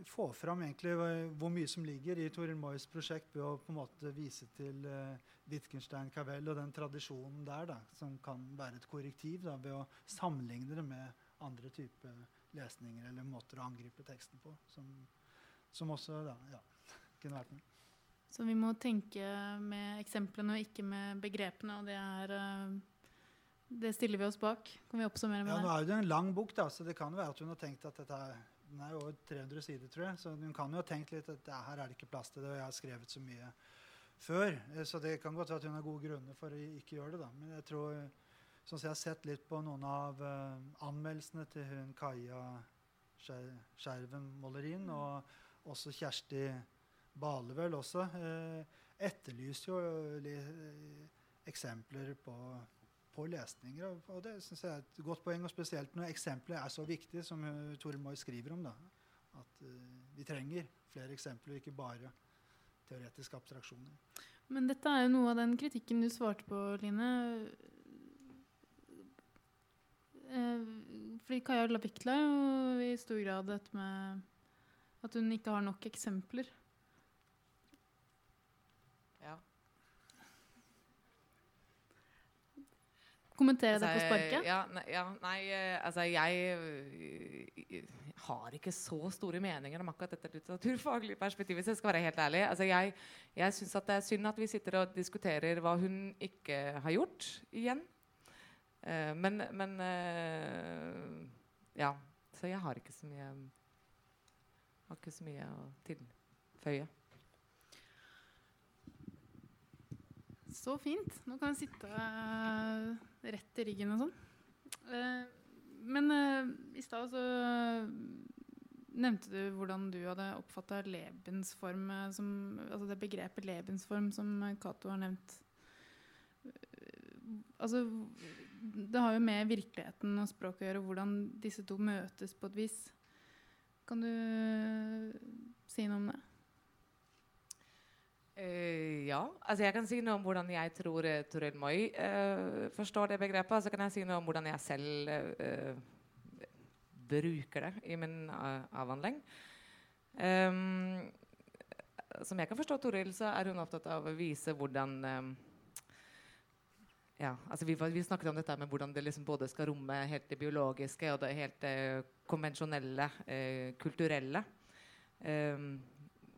få fram egentlig hvor mye som ligger i Toril Moys prosjekt ved å på en måte vise til uh, Wittgenstein Cavell og den tradisjonen der, da, som kan være et korrektiv da, ved å sammenligne det med andre typer lesninger eller måter å angripe teksten på, som, som også da, ja, kunne vært med. Så vi må tenke med eksemplene og ikke med begrepene, og det er uh, det stiller vi oss bak. Kan vi oppsummere med ja, det? Nå er det en lang bok, da, så det kan være at hun har tenkt at dette er den er jo over 300 sider, tror jeg. Så hun kan jo ha tenkt litt at her er det ikke plass til det, og jeg har skrevet så mye før. Eh, så det kan godt være at hun har gode grunner for å ikke gjøre det. da. Men jeg tror, sånn som jeg har sett litt på noen av uh, anmeldelsene til hun Kaja Skjerven Mollerin, og også Kjersti Bale vel også, uh, etterlyser jo uh, eksempler på på lesninger. Og, det synes jeg er et godt poeng, og spesielt når eksempler er så viktig som Tore Moi skriver om. da, At uh, vi trenger flere eksempler, ikke bare teoretiske abstraksjoner. Men dette er jo noe av den kritikken du svarte på, Line. Eh, fordi Kaja la vektla jo i stor grad dette med at hun ikke har nok eksempler. Ja. Kommentere Altså, det på sparket? Ja, nei, ja, nei eh, altså jeg jeg, har ikke så store meninger om akkurat dette litteraturfaglige perspektivet. så jeg skal være helt ærlig. Altså jeg jeg syns det er synd at vi sitter og diskuterer hva hun ikke har gjort, igjen. Uh, men, men uh, Ja. Så jeg har ikke så mye Har ikke så mye å tilføye. Så fint. Nå kan jeg sitte uh, rett i ryggen og sånn. Uh, men uh, i stad så nevnte du hvordan du hadde oppfatta lebensform som Altså det begrepet lebensform som Cato har nevnt. Altså Det har jo med virkeligheten og språket å gjøre, hvordan disse to møtes på et vis. Kan du si noe om det? Uh, ja. Altså jeg kan si noe om hvordan jeg tror uh, Toril Moi uh, forstår det begrepet. Og så kan jeg si noe om hvordan jeg selv bruker det i min avhandling. Um, som jeg kan forstå Toril, så er hun opptatt av å vise hvordan um, ja, altså vi, vi, snakket om dette med hvordan det liksom både skal romme helt det biologiske og det helt konvensjonelle, kulturelle. Um,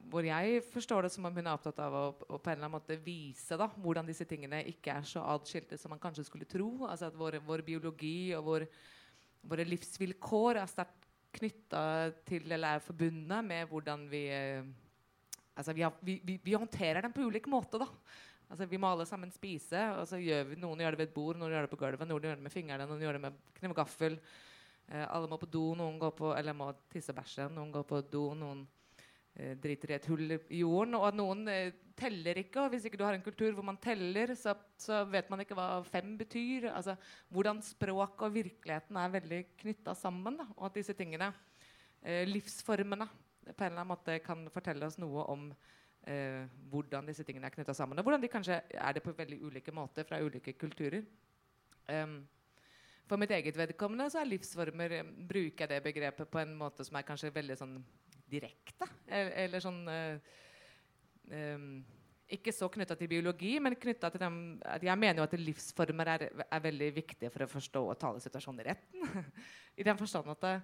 hvor jeg forstår det som om hun er opptatt av å, å på en eller annen måte vise da, hvordan disse tingene ikke er så atskilte som man kanskje skulle tro. Altså at vår, vår biologi og vår, våre livsvilkår er sterkt knytta til eller er forbundet med hvordan vi eh, altså vi, har, vi, vi, vi, håndterer dem på ulik måte. da. Altså Vi må alle sammen spise. og så gjør vi, Noen gjør det ved et bord, noen gjør det på gulvet, noen gjør det med fingrene, noen gjør det med kniv og gaffel. Eh, alle må på do, noen går på, eller må tisse og bæsje. Noen går på do, noen driter i et hull i jorden. Og at noen eh, teller ikke. Og hvis ikke du har en kultur hvor man teller, så, så vet man ikke hva fem betyr. Altså, hvordan språk og virkeligheten er veldig knytta sammen. Da. Og at disse tingene, eh, livsformene, på en eller annen måte kan fortelle oss noe om eh, hvordan disse tingene er knytta sammen. Og hvordan de kanskje er det på veldig ulike måter fra ulike kulturer. Um, for mitt eget vedkommende så er livsformer bruker jeg det begrepet på en måte som er kanskje veldig sånn direkte. Eller, eller sånn um, Ikke så knytta til biologi, men knytta til dem Jeg mener jo at livsformer er, er veldig viktige for å forstå og tale situasjonen i retten. [LAUGHS] I den forstand at det,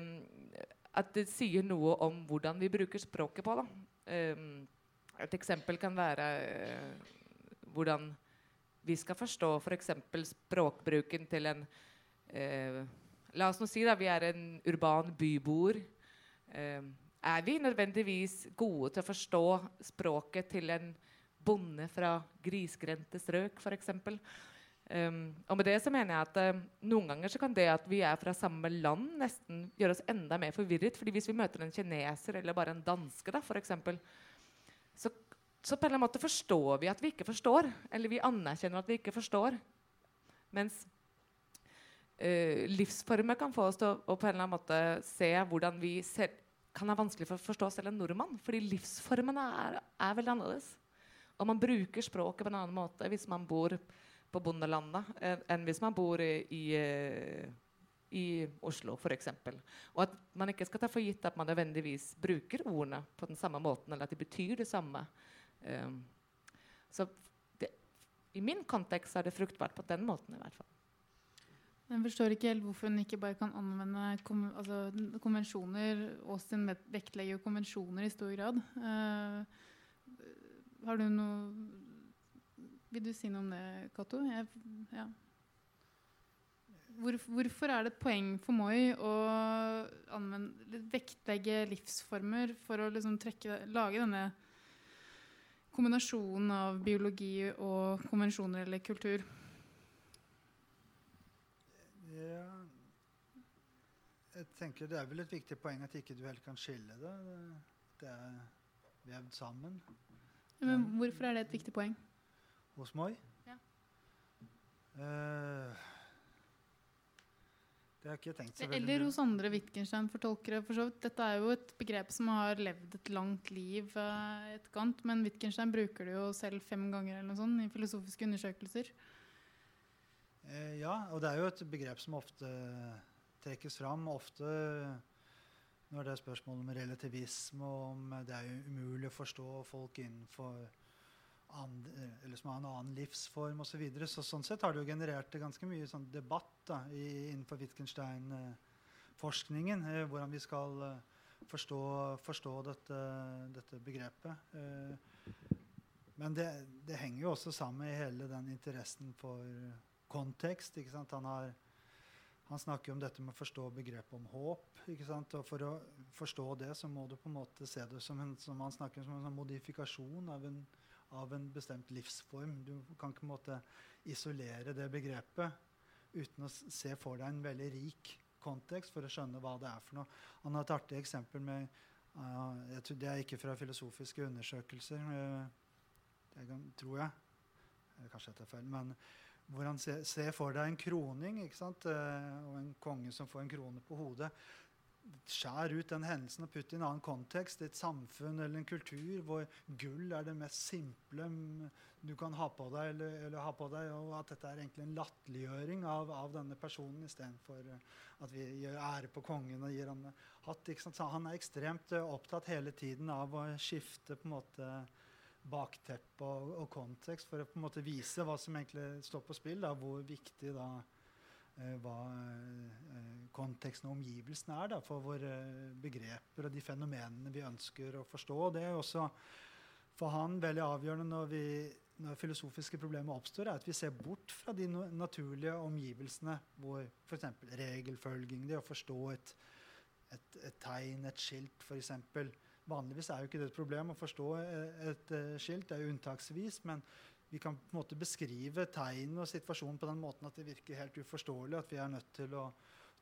um, at det sier noe om hvordan vi bruker språket på. Um, et eksempel kan være uh, hvordan vi skal forstå f.eks. For språkbruken til en uh, La oss nå si at vi er en urban byboer. Eh, er vi nødvendigvis gode til å forstå språket til en bonde fra grisgrendte strøk, f.eks.? Um, og med det så mener jeg at uh, Noen ganger så kan det at vi er fra samme land, nesten gjøre oss enda mer forvirret. fordi hvis vi møter en kineser eller bare en danske, da, eksempel, så, så på en eller annen måte forstår vi at vi ikke forstår. Eller vi anerkjenner at vi ikke forstår. Mens uh, livsformer kan få oss til å, å, på en eller annen måte se hvordan vi ser, kan være vanskelig for å forstå selv en nordmann. Fordi livsformene er, er veldig annerledes. Og man bruker språket på en annen måte hvis man bor på bondelandet enn hvis man bor i, i, eh, i Oslo, f.eks. Og at man ikke skal ta for gitt at man nødvendigvis bruker ordene på den samme måten, eller at de betyr det samme. Um, så det, i min kontekst er det fruktbart på den måten, i hvert fall. Jeg forstår ikke helt hvorfor hun ikke bare kan anvende kom, altså, konvensjoner. Austin vektlegger jo konvensjoner i stor grad. Uh, har du noe vil du si noe om det, Cato? Ja. Hvor, hvorfor er det et poeng for Moi å anvende, vektlegge livsformer for å liksom trekke, lage denne kombinasjonen av biologi og konvensjoner eller kultur? Ja, jeg tenker Det er vel et viktig poeng at ikke du helt kan skille det. Det er vevd sammen. Men hvorfor er det et viktig poeng? hos Moi. Ja. Uh, det har jeg ikke tenkt så veldig Eller hos andre Wittgenstein-fortolkere. for så vidt. Dette er jo et begrep som har levd et langt liv uh, etterkant, men Wittgenstein bruker det jo selv fem ganger eller noe sånt, i filosofiske undersøkelser. Uh, ja, og det er jo et begrep som ofte trekkes fram. Ofte når det er spørsmål om relativisme, og om det er umulig å forstå folk innenfor andre, eh, eller som har en annen livsform osv. Så videre. så sånn sett har det jo generert ganske mye sånn debatt da, i, innenfor Wittgenstein-forskningen. Eh, hvordan vi skal eh, forstå, forstå dette, dette, begrepet. Eh, men det, det, henger jo også sammen i hele den interessen for kontekst. ikke sant? Han, har, han snakker om dette med å forstå begrepet om håp. ikke sant? Og For å forstå det så må du på en måte se det som, en, som han snakker om, som en sånn modifikasjon av en av en bestemt livsform. Du kan ikke på en måte isolere det begrepet uten å se for deg en veldig rik kontekst for å skjønne hva det er for noe. Han har et artig eksempel med uh, tror, Det er ikke fra filosofiske undersøkelser, uh, det tror jeg. Kanskje jeg tar feil. men hvor han ser, ser for deg en kroning ikke sant? Uh, og en konge som får en krone på hodet skjær ut den hendelsen og putt i en annen kontekst, et samfunn eller en kultur hvor gull er det mest simple du kan ha på deg, eller, eller ha på deg og at dette er egentlig en latterliggjøring av, av, denne personen istedenfor uh, at vi gjør ære på kongen og gir ham hatt. Så han er ekstremt uh, opptatt hele tiden av å skifte på en måte bakteppe og, og, kontekst for å på en måte vise hva som egentlig står på spill, da, hvor viktig da Eh, hva eh, konteksten og omgivelsene er da, for våre begreper og de fenomenene vi ønsker å forstå. Det er også for han veldig avgjørende når, vi, når filosofiske problemer oppstår, er at vi ser bort fra de naturlige omgivelsene hvor f.eks. regelfølging, det å forstå et, et, et tegn, et skilt f.eks. Vanligvis er jo ikke det et problem å forstå et, et skilt, det er unntaksvis. men vi kan på en måte beskrive tegn og situasjonen på den måten at det virker helt uforståelig. At vi er nødt til å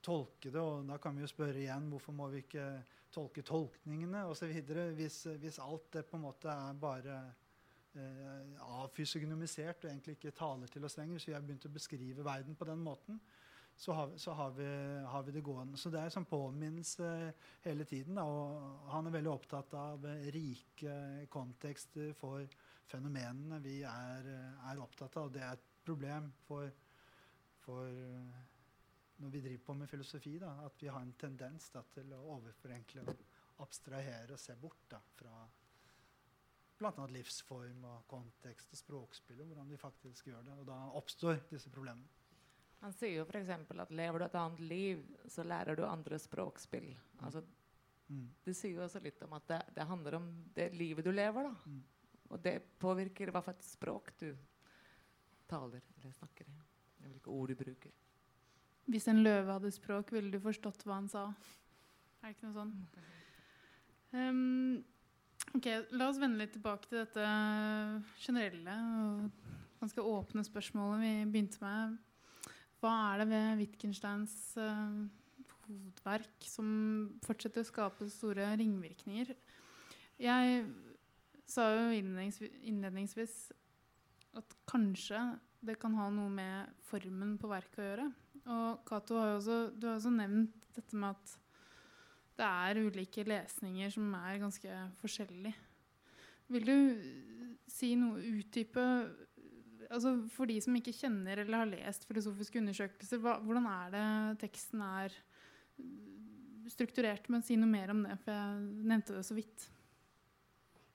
tolke det. Og da kan vi jo spørre igjen hvorfor må vi ikke tolke tolkningene osv. Hvis, hvis alt det på en måte er bare eh, avfysiognomisert og egentlig ikke taler til oss lenger. Hvis vi har begynt å beskrive verden på den måten, så har, så har, vi, har vi, det gående. Så det er sånn påminnelse hele tiden. Da, og han er veldig opptatt av rike kontekster for fenomenene vi er, er, opptatt av. Og Det er et problem for, for når vi driver på med filosofi, da, at vi har en tendens da, til å overforenkle og abstrahere og se bort da, fra bl.a. livsform og kontekst og språkspill, og hvordan vi faktisk gjør det. Og da oppstår disse problemene. Han sier jo f.eks. at lever du et annet liv, så lærer du andre språkspill. Mm. Altså, mm. Det sier jo også litt om at det, det handler om det livet du lever. da. Mm. Og det påvirker hva for et språk du taler eller snakker. Hvilke ord du bruker. Hvis en løve hadde språk, ville du forstått hva han sa. Er det ikke noe sånn? Um, ok, La oss vende litt tilbake til dette generelle og ganske åpne spørsmålet vi begynte med. Hva er det ved Wittgensteins uh, hovedverk som fortsetter å skape store ringvirkninger? Jeg sa jo innledningsvis at kanskje det kan ha noe med formen på verket å gjøre. Og Cato du har også nevnt dette med at det er ulike lesninger som er ganske forskjellige. Vil du si noe utdype altså For de som ikke kjenner eller har lest filosofiske undersøkelser, hva, hvordan er det teksten er strukturert? Men si noe mer om det, for jeg nevnte det så vidt.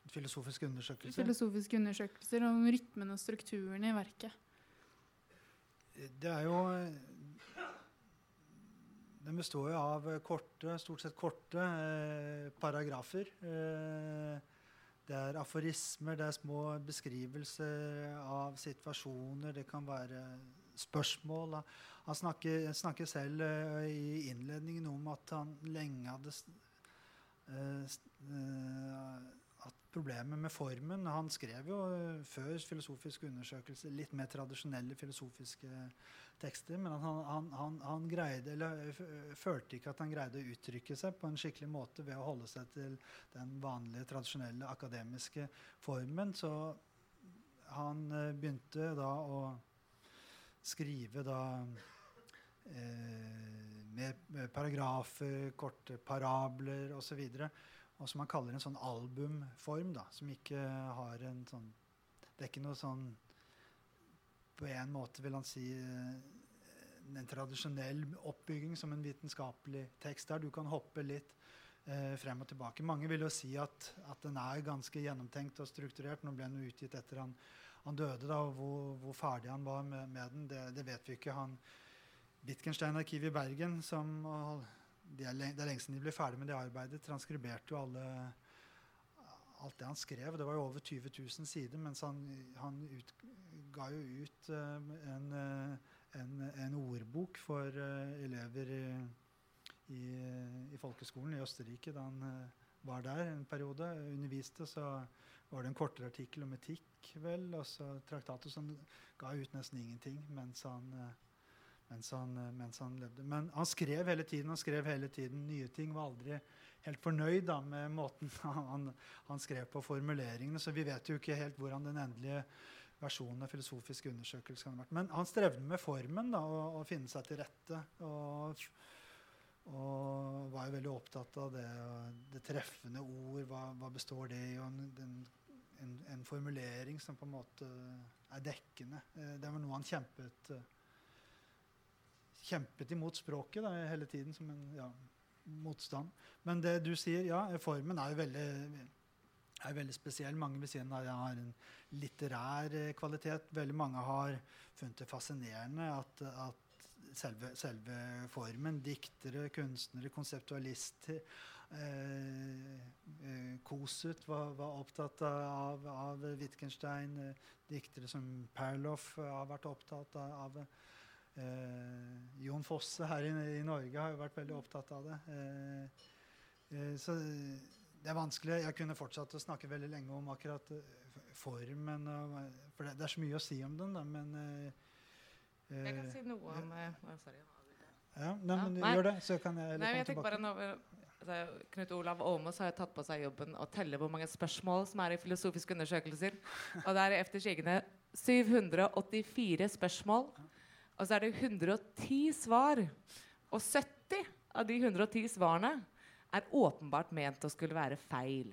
Filosofiske undersøkelser? Filosofiske undersøkelser om rytmen og strukturen i verket. Det er jo Den består jo av korte, stort sett korte eh, paragrafer. Eh, det er aforismer, det er små beskrivelser av situasjoner. Det kan være spørsmål. Han snakker, snakker selv eh, i innledningen om at han lenge hadde eh, eh, problemet med formen. Han skrev jo eh, før filosofiske undersøkelser litt mer tradisjonelle filosofiske tekster, men han, han, han, han greide, eller, følte ikke at han greide å uttrykke seg på en skikkelig måte ved å holde seg til den vanlige, tradisjonelle akademiske formen. Så han eh, begynte da å skrive da eh, med paragrafer, korte parabler osv og som han kaller en sånn albumform, da, som ikke har en sånn Det er ikke noe sånn På en måte vil han si eh, en tradisjonell oppbygging som en vitenskapelig tekst der. Du kan hoppe litt eh, frem og tilbake. Mange vil jo si at, at, den er ganske gjennomtenkt og strukturert. Nå ble den utgitt etter han, han døde, da, og hvor, hvor, ferdig han var med, med den, det, det, vet vi ikke. Han, Wittgenstein-arkivet i Bergen, som det er, det er lenge siden de ble ferdig med det arbeidet. Transkriberte jo alle, alt det han skrev. Det var jo over 20 000 sider, mens han, han ut, ga jo ut uh, en, uh, en, en, ordbok for uh, elever i, i, i, folkeskolen i Østerrike da han var der en periode. Underviste, så var det en kortere artikkel om etikk, vel. Og så traktater som ga ut nesten ingenting mens han mens han, eh, mens han, levde. Men han skrev hele tiden han skrev hele tiden nye ting. Var aldri helt fornøyd da, med måten [LAUGHS] han, han, skrev på formuleringene. Så vi vet jo ikke helt hvordan den endelige versjonen av filosofiske undersøkelser kan ha vært. Men han strevde med formen da, å, finne seg til rette. Og, og var jo veldig opptatt av det, det treffende ord. Hva, hva, består det i? Og en, en, en, formulering som på en måte er dekkende. Eh, det var noe han kjempet uh, kjempet imot språket da, hele tiden som en ja, motstand. Men det du sier, ja, formen er jo veldig, er veldig spesiell. Mange vil si den har en litterær eh, kvalitet. Veldig mange har funnet det fascinerende at, at selve, selve, formen, diktere, kunstnere, konseptualister eh, eh, Kosut var, var, opptatt av, av Wittgenstein. Eh, diktere som Perloff har vært opptatt av, av Eh, Jon Fosse her i, i, Norge har jo vært veldig opptatt av det. Eh, eh, så det er vanskelig. Jeg kunne fortsatt å snakke veldig lenge om akkurat formen. for det, det, er så mye å si om den, da, men Jeg kan si noe om oh, Sorry. Ja, nei, men ja, gjør det, så kan jeg nei, jeg bare når, altså, Knut Olav Åmås har tatt på seg jobben å telle hvor mange spørsmål som er i filosofiske undersøkelser. Og det er efter sigende 784 spørsmål. Og så er det 110 svar. Og 70 av de 110 svarene er åpenbart ment å skulle være feil.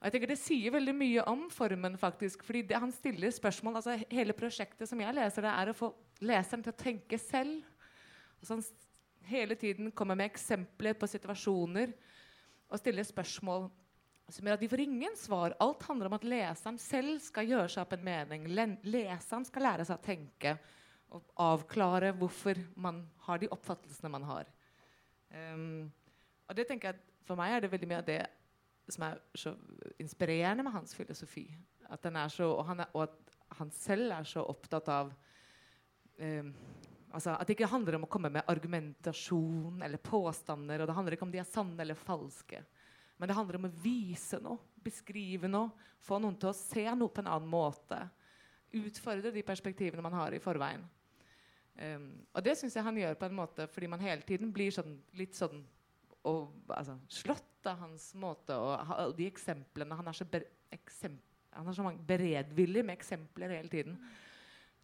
Og jeg tenker Det sier veldig mye om formen, faktisk. fordi det, han stiller spørsmål, altså Hele prosjektet som jeg leser det, er å få leseren til å tenke selv. Altså han hele tiden kommer med eksempler på situasjoner og stiller spørsmål som gjør at de får ingen svar. Alt handler om at leseren selv skal gjøre seg opp en mening. Leseren skal lære seg å tenke og avklare hvorfor man har de oppfattelsene man har. Um, og det tenker jeg For meg er det veldig mye av det som er så inspirerende med hans filosofi. At den er så, og, er, og at han selv er så opptatt av um, altså At det ikke handler om å komme med argumentasjon eller påstander. Og det handler ikke om de er sanne eller falske. Men det handler om å vise noe, beskrive noe, få noen til å se noe på en annen måte. Utfordre de perspektivene man har i forveien. Um, og det syns jeg han gjør på en måte fordi man hele tiden blir sånn, litt sånn og, altså, slått av hans måte og, og de eksemplene Han er så, ber, eksemp, han er så beredvillig med eksempler hele tiden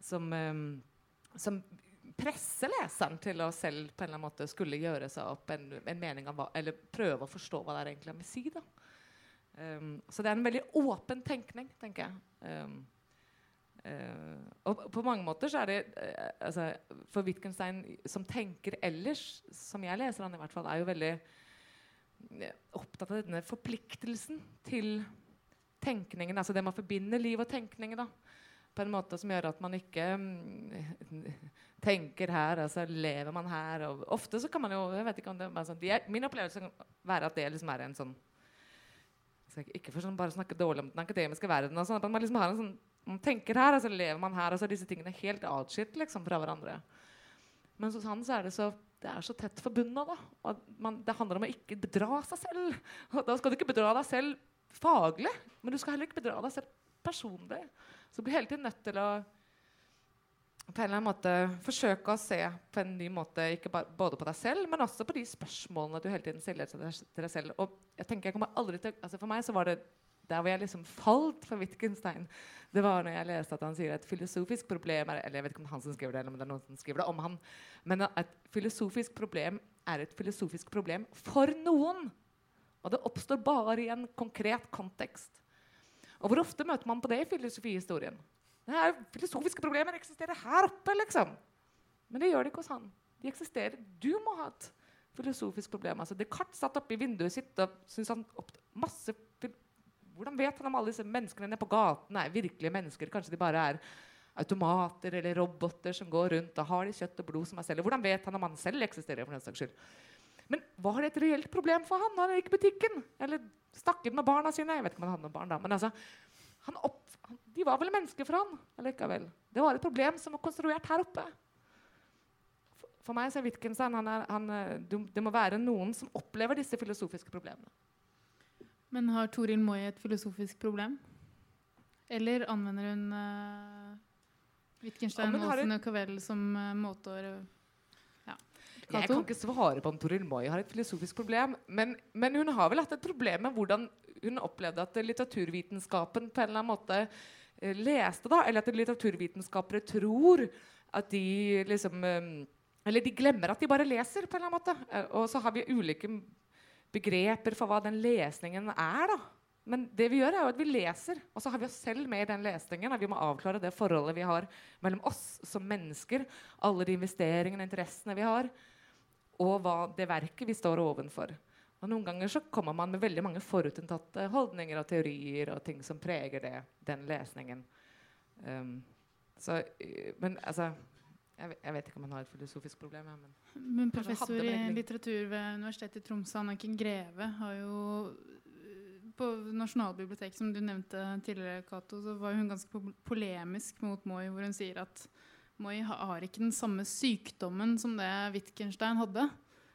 som, um, som presser leseren til å selv på en eller annen måte skulle gjøre seg opp en, en mening av hva, eller prøve å forstå hva det er egentlig han vil si. da. Um, så det er en veldig åpen tenkning, tenker jeg. Um, uh, og på mange måter så er det uh, altså, For Wittgenstein som tenker ellers, som jeg leser han i hvert fall, er jo veldig uh, opptatt av denne forpliktelsen til tenkningen. Altså det man forbinder liv og tenkning. da på en måte som gjør at man ikke um, [LAUGHS] tenker her, altså lever man her. Og ofte så kan man jo jeg vet ikke om det sånn, er, Min opplevelse kan være at det liksom er en sånn Ikke for sånn bare snakke dårlig om den akademiske verden, sånn, man liksom har en sånn, man tenker her, og altså lever man her, Og så altså disse tingene er helt atskilt liksom, fra hverandre. Men hos han så er det så det er så tett forbundet. da, man, Det handler om å ikke bedra seg selv. Og da skal du ikke bedra deg selv faglig, men du skal heller ikke bedra deg selv personlig. Så du blir hele tiden nødt til å på en eller annen måte forsøke å se på en ny måte ikke bare, både på deg selv, men også på de spørsmålene du hele tiden stiller til deg selv. Og jeg tenker jeg kommer aldri til, altså For meg så var det der hvor jeg liksom falt for Wittgenstein, det var når jeg leste at han sier et filosofisk problem er, Eller jeg vet ikke om han som skriver det, eller om det er noen som skriver det om han. Men et filosofisk problem er et filosofisk problem for noen. Og det oppstår bare i en konkret kontekst. Og hvor ofte møter man på det i filosofihistorien? Det er Filosofiske problemer eksisterer her oppe, liksom. Men det gjør det ikke hos han. De eksisterer. Du må ha et filosofisk problem. Altså, Descartes satt oppe i vinduet sitt og syntes han opp masse Hvordan vet han om alle disse menneskene nede på gaten er virkelige mennesker? Kanskje de bare er automater eller roboter som går rundt og har de kjøtt og blod som er selv. Hvordan vet han om han selv eksisterer? for den saks skyld? Men var det et reelt problem for han? når Han gikk i butikken. Eller snakket med barna sine. Jeg vet ikke om han hadde noen barn da, men altså, opp, De var vel mennesker for han allikevel. Det var et problem som var konstruert her oppe. For, meg så er Wittgenstein han er, han, Det må være noen som opplever disse filosofiske problemene. Men har Toril Moi et filosofisk problem? Eller anvender hun uh, Wittgenstein ja, og Cavell som uh, måte å jeg kan ikke svare på om Toril Moi har et filosofisk problem. Men, men, hun har vel hatt et problem med hvordan hun opplevde at litteraturvitenskapen på en eller annen måte eh, leste. da, Eller at litteraturvitenskapere tror at de liksom Eller de glemmer at de bare leser. på en eller annen måte. Og så har vi ulike begreper for hva den lesningen er. da. Men det vi gjør er jo at vi leser, og så har vi oss selv med i den lesningen. og Vi må avklare det forholdet vi har mellom oss som mennesker, alle de investeringene og interessene vi har og hva det verket vi står ovenfor. Og Noen ganger så kommer man med veldig mange forutinntatte holdninger og teorier og ting som preger det, den lesningen. Um, så, men altså jeg, jeg, vet ikke om han har et filosofisk problem. Ja, men, men professor i litteratur ved Universitetet i Tromsø, Anniken Greve, har jo på Nasjonalbiblioteket, som du nevnte tidligere, Kato, så var hun ganske polemisk mot Moi, hvor hun sier at Moi har ikke den samme sykdommen som det Wittgenstein hadde.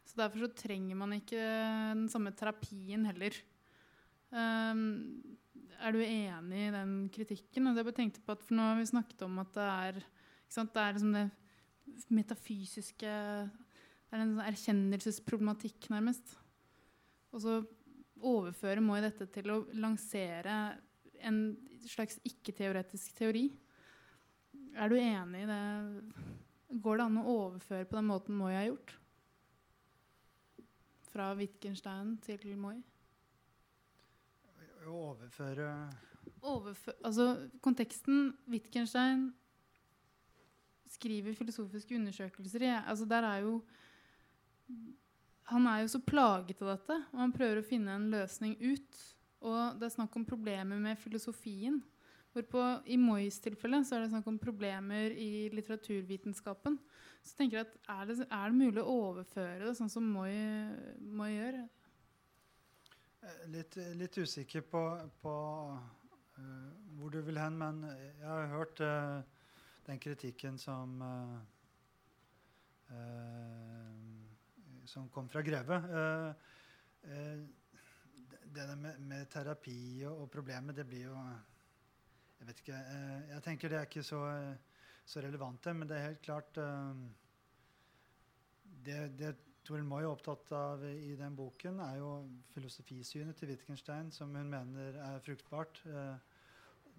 Så Derfor så trenger man ikke den samme terapien heller. Um, er du enig i den kritikken? Og bare jeg tenkte på at for Nå har vi snakket om at det er, sant, det, er liksom det metafysiske Det er en sånn erkjennelsesproblematikk, nærmest. Og så overfører Moi dette til å lansere en slags ikke-teoretisk teori. Er du enig i det? Går det an å overføre på den måten Moi har gjort? Fra Wittgenstein til Moi? Overføre Overfø altså, konteksten Wittgenstein skriver filosofiske undersøkelser i altså, der er jo Han er jo så plaget av dette, og han prøver å finne en løsning ut. Og det er snakk om problemer med filosofien. Hvorpå I Mois tilfelle så er det snakk om problemer i litteraturvitenskapen. Så tenker jeg at Er det, er det mulig å overføre det sånn som Moy, Moy gjør? Eh, litt, litt, usikker på, på hvor du vil hen, men jeg har hørt uh, den kritikken som uh, som kom fra Greve. det der med, med terapi og, og, problemet, det blir jo Jeg vet ikke. jeg tenker det er ikke så, så relevant, men det er helt klart det, det Toril Moi er opptatt av i den boken, er jo filosofisynet til Wittgenstein, som hun mener er fruktbart. Eh,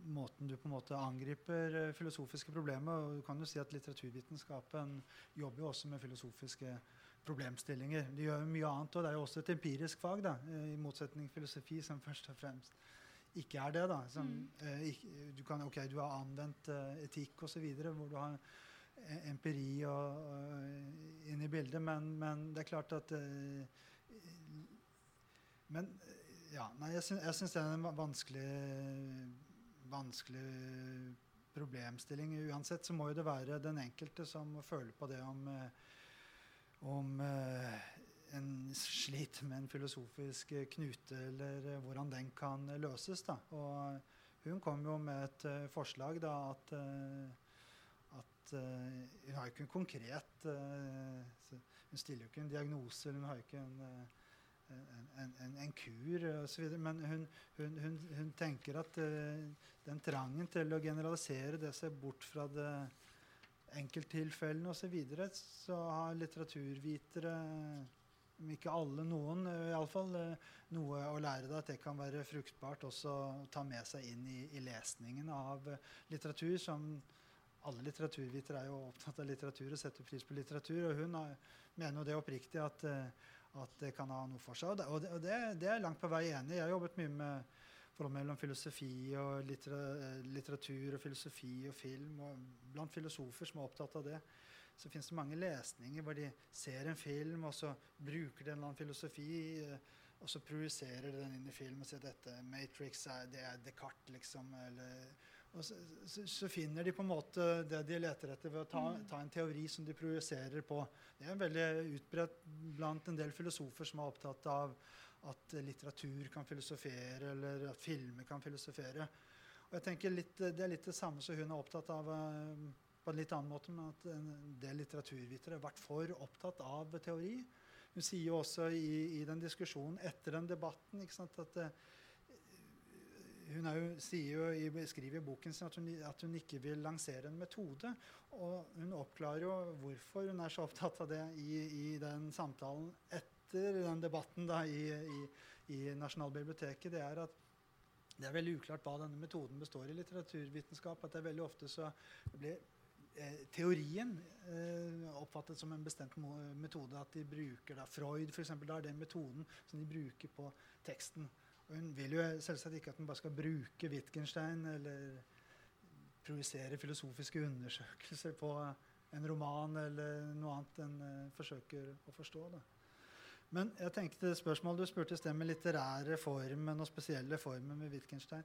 måten du på en måte angriper eh, filosofiske problemer og Du kan jo si at litteraturvitenskapen jobber jo også med filosofiske problemstillinger. De gjør jo mye annet, og det er jo også et empirisk fag, da, eh, i motsetning til filosofi, som først og fremst ikke er det. da. Som, mm. eh, du, kan, okay, du har anvendt eh, etikk osv., hvor du har Eh, empiri og, og inn i bildet, men, men, det er klart at Men ja, nei, jeg syns det er en vanskelig, vanskelig problemstilling. Uansett så må jo det være den enkelte som må føle på det om, om uh, en sliter med en filosofisk knute, eller hvordan den kan løses. Da. Og hun kom jo med et uh, forslag da, at at hun har jo ikke en konkret Hun stiller jo ikke en diagnose, hun har jo ikke en, en, en, en kur osv. Men hun, hun, hun, hun, tenker at den trangen til å generalisere det seg bort fra det enkelttilfellene osv., så, videre, så har litteraturvitere om ikke alle, noen iallfall, noe å lære deg at det kan være fruktbart også å ta med seg inn i, i lesningen av litteratur som alle litteraturvitere er jo opptatt av litteratur og setter pris på litteratur. Og hun har, mener jo det oppriktig at, eh, at, det kan ha noe for seg. Og, det, og det, det, er jeg langt på vei enig i. Jeg har jobbet mye med forhold mellom filosofi og litteratur og filosofi og film. Og blant filosofer som er opptatt av det, så fins det mange lesninger hvor de ser en film, og så bruker de en eller annen filosofi. Eh, og så projiserer de den inn i film og sier dette Matrix er, det er Descartes, liksom. eller og så, så, så, finner de på en måte det de leter etter, ved å ta, mm. ta en teori som de projiserer på. Det er veldig utbredt blant en del filosofer som er opptatt av at litteratur kan filosofere, eller at filmer kan filosofere. Og jeg tenker litt, Det er litt det samme som hun er opptatt av eh, på en litt annen måte, men at en del litteraturvitere har vært for opptatt av teori. Hun sier jo også i, i den diskusjonen etter den debatten sant, at eh, hun jo, jo skriver i boken sin at hun, at hun, ikke vil lansere en metode. Og hun oppklarer jo hvorfor hun er så opptatt av det i, i den samtalen etter den debatten da, i, i, Nasjonalbiblioteket. Det er at det er veldig uklart hva denne metoden består i litteraturvitenskap. At det er veldig ofte så blir eh, teorien eh, oppfattet som en bestemt metode. At de bruker da, Freud, for eksempel, Da er det metoden som de bruker på teksten. Og hun vil jo selvsagt ikke at hun bare skal bruke Wittgenstein eller projisere filosofiske undersøkelser på en roman eller noe annet en uh, forsøker å forstå. Da. Men jeg tenkte spørsmålet du spurte i sted med litterære formen og spesielle former med Wittgenstein,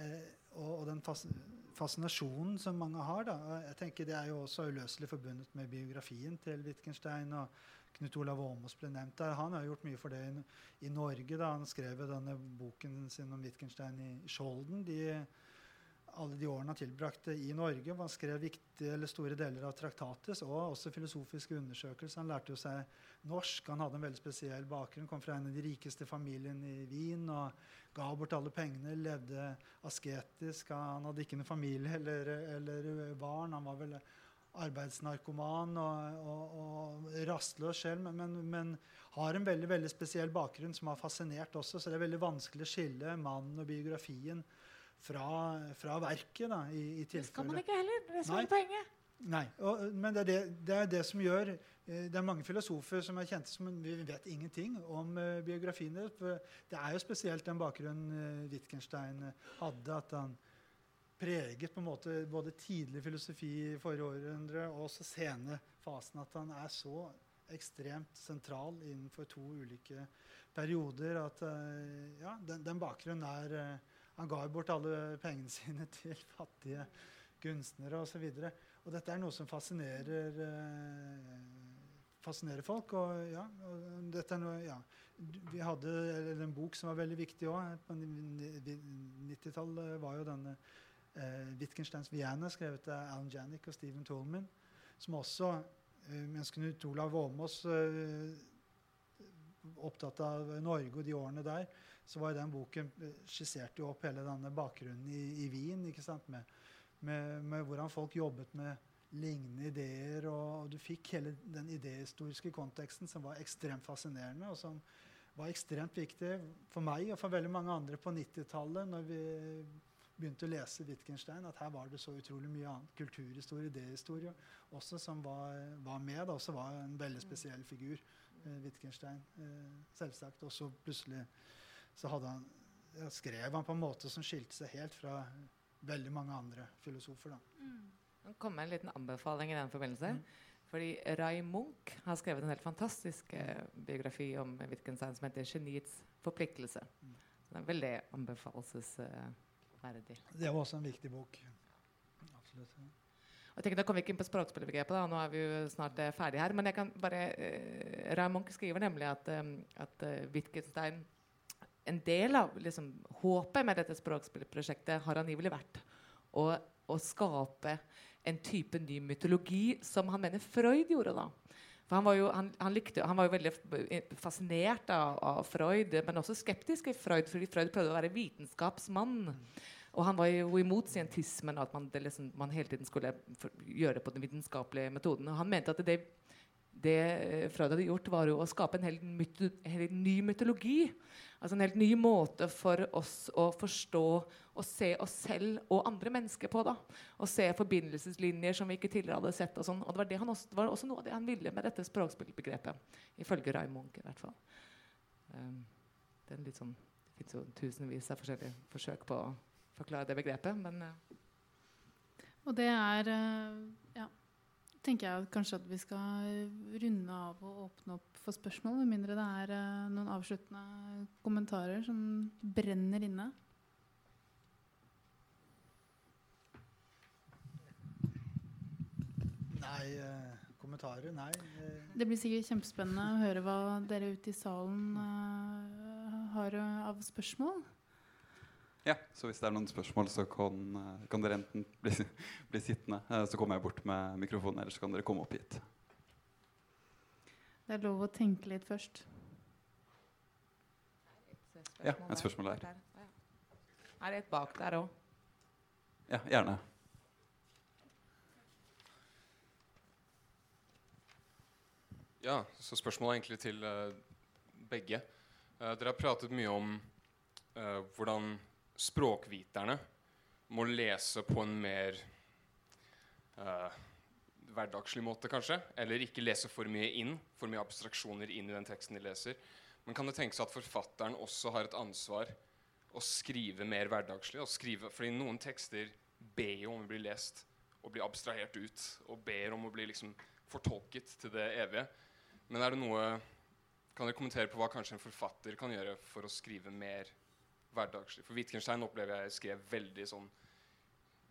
eh, og, og, den fas fascinasjonen som mange har. Da. Jeg tenker Det er jo også uløselig forbundet med biografien til Wittgenstein. og Knut Olav Åmås ble nevnt der. Han har gjort mye for det i, i Norge. da Han skrev denne boken sin om Wittgenstein i Skjolden. De, alle de årene han tilbrakte i Norge. Han skrev viktige eller store deler av Traktates og også filosofiske undersøkelser. Han lærte jo seg norsk. Han hadde en veldig spesiell bakgrunn. Kom fra en av de rikeste familiene i Wien og ga bort alle pengene. Levde asketisk. Han hadde ikke noen familie eller, eller barn. Han var vel arbeidsnarkoman og, og, og rastløs sjel, men, men, men, har en veldig veldig spesiell bakgrunn som har fascinert også. Så det er veldig vanskelig å skille mannen og biografien fra, fra verket. Da, i, i det skal man ikke heller. Det er som poenget. Nei, og, men det er det, det er det, som gjør eh, Det er mange filosofer som er kjente som vi vet ingenting om uh, biografien deres. Det er jo spesielt den bakgrunnen uh, Wittgenstein hadde. at han preget på en måte både tidlig filosofi i forrige århundre og også sene fasen. At han er så ekstremt sentral innenfor to ulike perioder at uh, ja, den, den, bakgrunnen er Han ga bort alle pengene sine [LAUGHS] til fattige kunstnere osv. Og, så og dette er noe som fascinerer uh, fascinerer folk. Og ja, og dette er noe, ja. Vi hadde en bok som var veldig viktig òg. På 90-tallet var jo denne eh, Wittgensteins Vienna, skrevet av Alan Janik og Stephen Tolman, som også eh, mens Knut Olav Åmås eh, opptatt av Norge og de årene der, så var den boken eh, skisserte jo opp hele denne bakgrunnen i, i Wien. ikke sant, med, med, med, hvordan folk jobbet med lignende ideer. Og, og, du fikk hele den idehistoriske konteksten som var ekstremt fascinerende, og som var ekstremt viktig for meg og for veldig mange andre på 90-tallet, når vi begynte å lese Wittgenstein, at her var det så utrolig mye annet. Kulturhistorie, idéhistorie også, som var, var med. og også var en veldig spesiell figur. Eh, Wittgenstein, eh, selvsagt. Og så plutselig så han, skrev han på en måte som skilte seg helt fra veldig mange andre filosofer. da. Mm. Det med en liten anbefaling i den forbindelse. Mm. Fordi Ray Munch har skrevet en helt fantastisk eh, biografi om Wittgenstein som heter 'Geniets forpliktelse'. Mm. Den er veldig anbefalesverdig. det var også en viktig bok. Absolutt. Ja. Jeg tenker, Da kommer vi ikke inn på språkspillbegrepet, nå er vi jo snart eh, ferdige her. Men jeg kan bare, eh, Ray Munch skriver nemlig at, um, at uh, Wittgenstein en del av liksom, håpet med dette språkspillprosjektet har angivelig vært å, å, skape en type ny mytologi som han mener Freud gjorde. da. For han var jo, han, han likte, han var jo veldig fascinert av, av, Freud, men også skeptisk i Freud, fordi Freud prøvde å være vitenskapsmann. Og han var jo imot scientismen, at man, liksom, man hele tiden skulle gjøre det på den vitenskapelige metoden. Og han mente at det det eh, Freud hadde gjort, var jo å skape en hel, myto, hel ny mytologi. Altså En helt ny måte for oss å forstå og se oss selv og andre mennesker på. da. Å se forbindelseslinjer som vi ikke tidligere hadde sett. og sånn. Og det var, det også, var, også, noe av det han ville med dette språkspillbegrepet. Ifølge Raymond i hvert fall. Um, det, er litt sånn, det fins jo tusenvis av forskjellige forsøk på å forklare det begrepet, men uh. Og det er uh, ja tenker jeg kanskje at vi skal runde av og åpne opp for spørsmål. Med mindre det er uh, noen avsluttende kommentarer som brenner inne. Nei uh, Kommentarer? Nei. Uh. Det blir sikkert kjempespennende å høre hva dere ute i salen har av spørsmål. Ja, så hvis det er noen spørsmål, så kan, eh, kan dere enten bli, [LAUGHS] bli, sittende, eh, så kommer jeg bort med mikrofonen, eller så kan dere komme opp hit. Det er lov å tenke litt først. Ja, et spørsmål der. Er det et bak der òg? Ja, gjerne. Ja, så spørsmålet er egentlig til uh, begge. Dere har pratet mye om hvordan språkviterne må lese på en mer uh, hverdagslig måte, kanskje. Eller ikke lese for mye inn, for mye abstraksjoner inn i den teksten de leser. Men kan det tenkes at forfatteren også har et ansvar å skrive mer hverdagslig? Å skrive, fordi noen tekster ber jo om å bli lest og bli abstrahert ut. Og ber om å bli liksom fortolket til det evige. Men er det noe Kan dere kommentere på hva kanskje en forfatter kan gjøre for å skrive mer hverdagslig. For Wittgenstein opplever jeg skrev veldig sånn,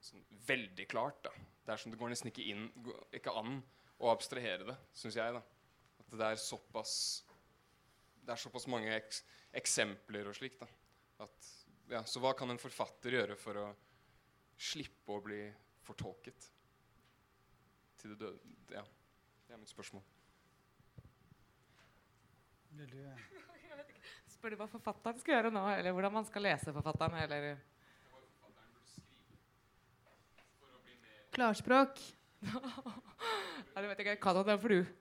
sånn veldig klart. da. Det er som det går nesten ikke, inn, ikke an å abstrahere det, syns jeg. da. At det er såpass det er såpass mange eks eksempler og slikt. Ja, så hva kan en forfatter gjøre for å slippe å bli fortolket til det døde? Ja, det er mitt spørsmål. Veldig Spør du hva forfatteren skal gjøre nå, eller hvordan man skal lese forfatteren? eller... Klarspråk. [LAUGHS] ja, det vet jeg ikke. Hva det for du?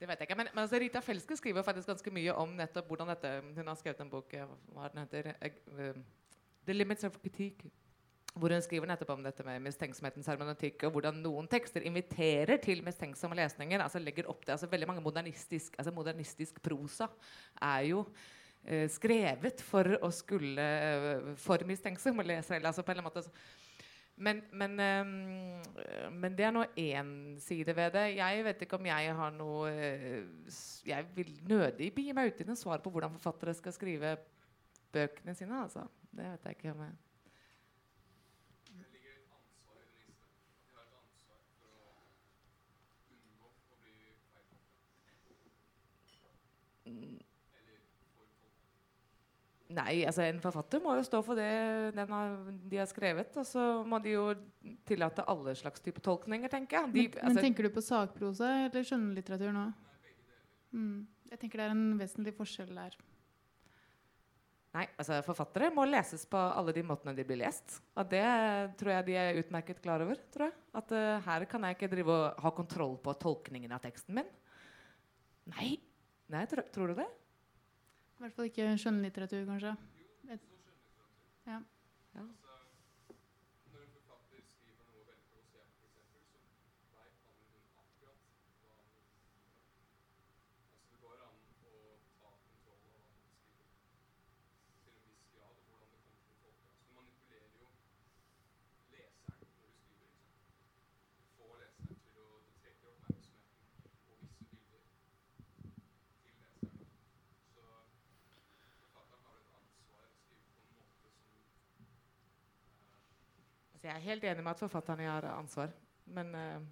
Det vet jeg ikke. Men, men altså, Rita Felske skriver faktisk ganske mye om nettopp hvordan dette Hun har skrevet en bok eh, hva den heter, uh, 'The Limits of Critique' hvor hun skriver nettopp om dette med mistenksomhetens hermeneutikk, og hvordan noen tekster inviterer til mistenksomme lesninger. altså legger opp til, altså Veldig mange modernistisk, altså modernistisk prosa er jo eh, skrevet for å skulle eh, for mistenksomme lesere. altså på en måte men, men, um, men, det er nå én side ved det. Jeg vet ikke om jeg har noe uh, Jeg vil nødig begi meg ut i noe svar på hvordan forfattere skal skrive bøkene sine. altså. Det vet jeg ikke om jeg Nei, altså en forfatter må jo stå for det har, de har skrevet. Og så må de jo tillate alle slags type tolkninger, tenker jeg. De, men, altså, men, tenker du på sakprosa eller skjønnlitteratur nå? Mm. Jeg tenker det er en vesentlig forskjell der. Nei, altså Forfattere må leses på alle de måtene de blir lest. Og det tror jeg de er utmerket klar over. tror jeg. At uh, Her kan jeg ikke drive og ha kontroll på tolkningen av teksten min. Nei. Nei, tror, tror du det? I hvert fall ikke skjønnlitteratur, kanskje. Ja. ja. Jeg er helt enig med at forfatterne har ansvar. Men uh,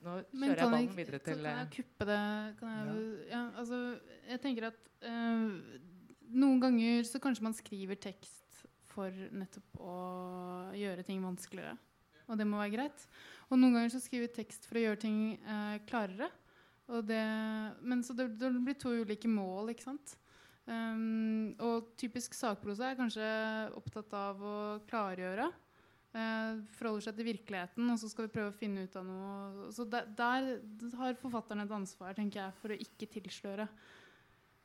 nå kjører jeg ballen videre til Kan jeg eh, kuppe det? Jeg, ja. altså, jeg tenker at uh, noen ganger så kanskje man skriver tekst for nettopp å gjøre ting vanskeligere. Og det må være greit. Og noen ganger så skriver vi tekst for å gjøre ting uh, klarere. Det, men så det, det, blir to ulike mål, ikke sant. Um, og typisk sakprosa er kanskje opptatt av å klargjøre. Uh, forholder seg til virkeligheten, og så skal vi prøve å finne ut av noe. Så der, der har forfatteren et ansvar tenker jeg, for å ikke tilsløre.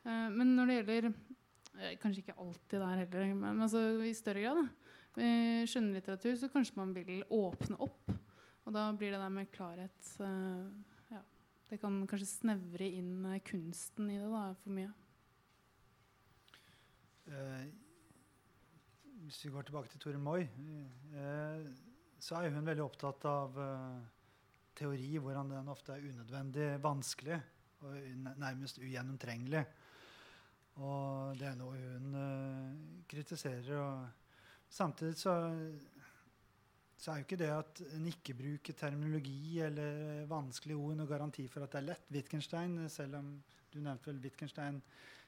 Uh, men når det gjelder uh, Kanskje ikke alltid der heller, men altså, i større grad. Da. skjønnlitteratur så kanskje man vil åpne opp. Og da blir det der med klarhet ja, Det kan kanskje snevre inn kunsten i det da, for mye. Uh, hvis vi går tilbake til Tore Moi, eh, så er hun veldig opptatt av eh, teori, hvordan den ofte er unødvendig vanskelig og nærmest ugjennomtrengelig. Og det er noe hun eh, kritiserer. Og samtidig så, så, er jo ikke det at en ikke bruker terminologi eller vanskelige ord, noen garanti for at det er lett. Wittgenstein, selv om du nevnte vel Wittgenstein,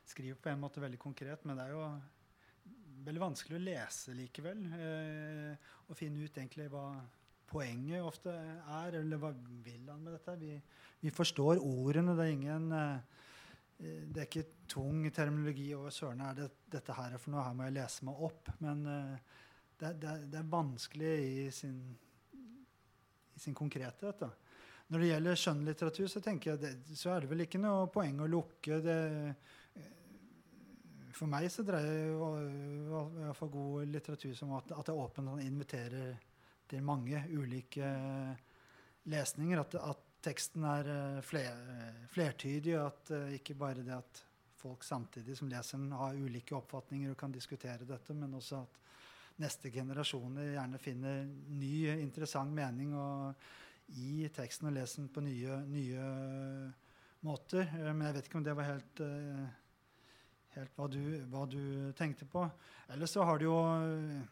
skriver på en måte veldig konkret, men det er jo veldig vanskelig å lese likevel. Eh, og finne ut egentlig hva poenget ofte er, eller hva vil han med dette. Vi, vi forstår ordene. Det er ingen eh, det er ikke tung terminologi. over søren er det dette her er for noe? Her må jeg lese meg opp. Men eh, det, det, det, er vanskelig i sin, i sin konkrethet. Da. Når det gjelder skjønnlitteratur, så tenker jeg så er det vel ikke noe poeng å lukke det for meg så dreier iallfall god litteratur som at, at det er åpent og inviterer til mange ulike lesninger. At, at teksten er eh, fler, flertydig, og at ikke bare det at folk samtidig som leser har ulike oppfatninger og kan diskutere dette, men også at neste generasjoner gjerne finner ny, interessant mening og, i teksten og leser den på nye, nye måter. Men jeg vet ikke om det var helt uh, helt hva du, hva du, tenkte på. Ellers så har du jo eh,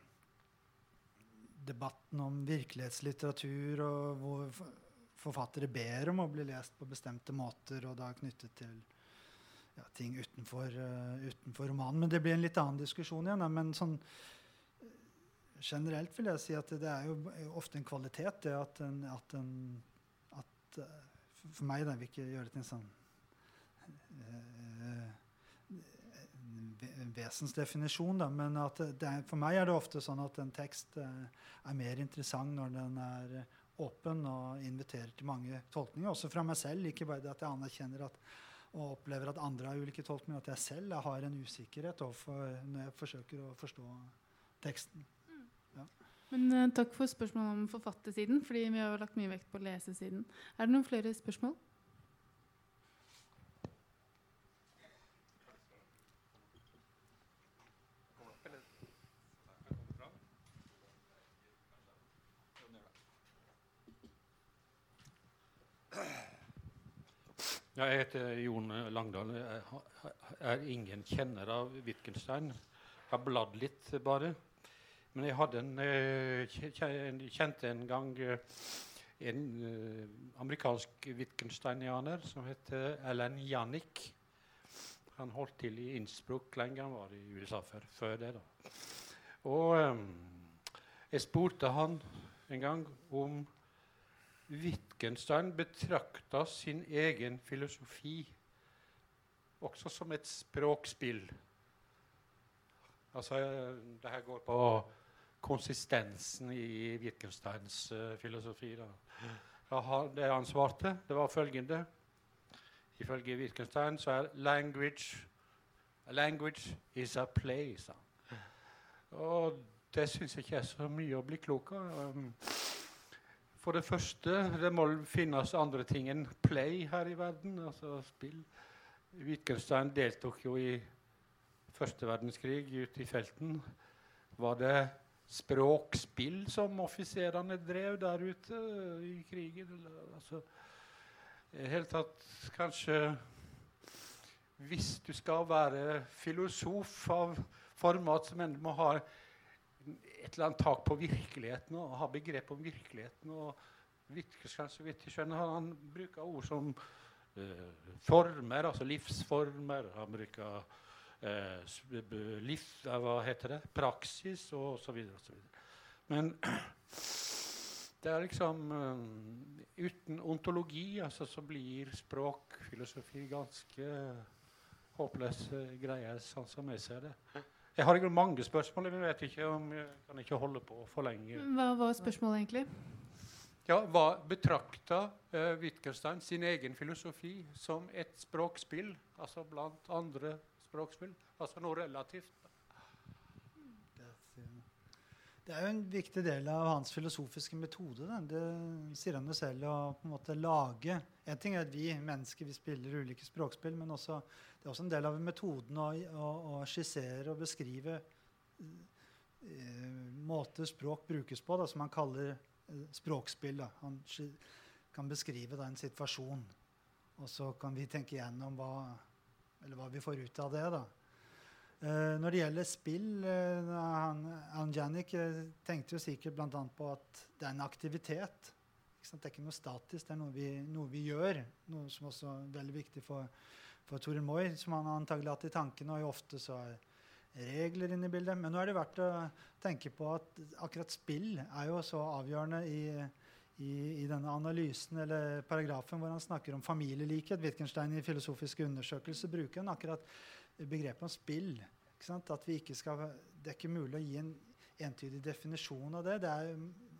debatten om virkelighetslitteratur, og hvor forfattere ber om å bli lest på bestemte måter, og da knyttet til ja, ting utenfor, uh, utenfor, romanen. Men det blir en litt annen diskusjon igjen. Men sånn, generelt vil jeg si at det er jo ofte en kvalitet det at en, at en at, For meg, da, vil ikke gjøre det til en sånn uh, vesensdefinisjon, da, men er, for meg er det ofte sånn at en tekst eh, er mer interessant når den er åpen og inviterer til mange tolkninger. Også fra meg selv. Ikke bare det at jeg anerkjenner at, og opplever at andre har ulike tolkninger, at jeg selv jeg har en usikkerhet overfor, når jeg forsøker å forstå teksten. Ja. Men uh, Takk for spørsmålet om forfattersiden, fordi vi har lagt mye vekt på lesesiden. Er det noen flere spørsmål? Jeg heter Jon Langdal. Jeg er ingen kjenner av Wittgenstein. Jeg har bladd litt, bare. Men jeg hadde en, eh, kjente en gang eh, en eh, amerikansk Wittgensteinianer som het Alan Jannik. Han holdt til i Innsbruck lenge. Han var i USA før, før det. da. Og jeg spurte han en gang om Wittgenstein betrakta sin egen filosofi også som et språkspill. Altså, det her går på konsistensen i Wittgensteins uh, filosofi. Da. Det han svarte, det var følgende Ifølge Wittgenstein så er language language is a place. Og det syns jeg ikke er så mye å bli klok av. Um, for det første, det må finnes andre ting enn play her i verden. altså spill. Wittgenstein deltok jo i første verdenskrig ute i felten. Var det språkspill som offiserene drev der ute i krigen? Altså, i hele tatt kanskje Hvis du skal være filosof av format som må ha et eller annet tak på virkeligheten og ha begrep om virkeligheten og så vidt jeg skjønner, han bruker ord som uh, former, altså livsformer. Han bruker uh, liv, hva heter det? praksis og så videre. Og så videre. Men [CLEARS THROAT] det er liksom um, Uten ontologi altså, så blir språkfilosofi ganske håpløse greier, sånn som jeg ser det. Jeg har ikke mange spørsmål, jeg vet ikke om jeg kan ikke holde på for lenge. Hva var spørsmålet egentlig? Ja, Hva betrakta uh, Wittgenstein sin egen filosofi som et språkspill, altså blant andre språkspill? Altså noe relativt? Det er jo en viktig del av hans filosofiske metode. Da. Det sier han jo selv. Å på en måte lage En ting er at vi mennesker vi spiller ulike språkspill, men også, det er også en del av metoden å, å, å skissere og beskrive uh, måter språk brukes på, da, som han kaller uh, språkspill. Da. Han kan beskrive da, en situasjon, og så kan vi tenke igjennom hva, hva vi får ut av det. da. Uh, når det gjelder spill uh, han Janik tenkte jo sikkert bl.a. på at det er en aktivitet. Det er ikke noe statisk, det er noe vi, noe vi gjør. Noe som også er veldig viktig for, for Toril Moi, som han antagelig har hatt i tankene. Og ofte så er regler inne i bildet. Men nå er det verdt å tenke på at akkurat spill er jo så avgjørende i, i, i denne analysen eller paragrafen hvor han snakker om familielikhet. Wittgenstein i filosofiske undersøkelser bruker han akkurat begrepet om spill. At vi ikke skal, det er ikke mulig å gi en entydig definisjon av det. det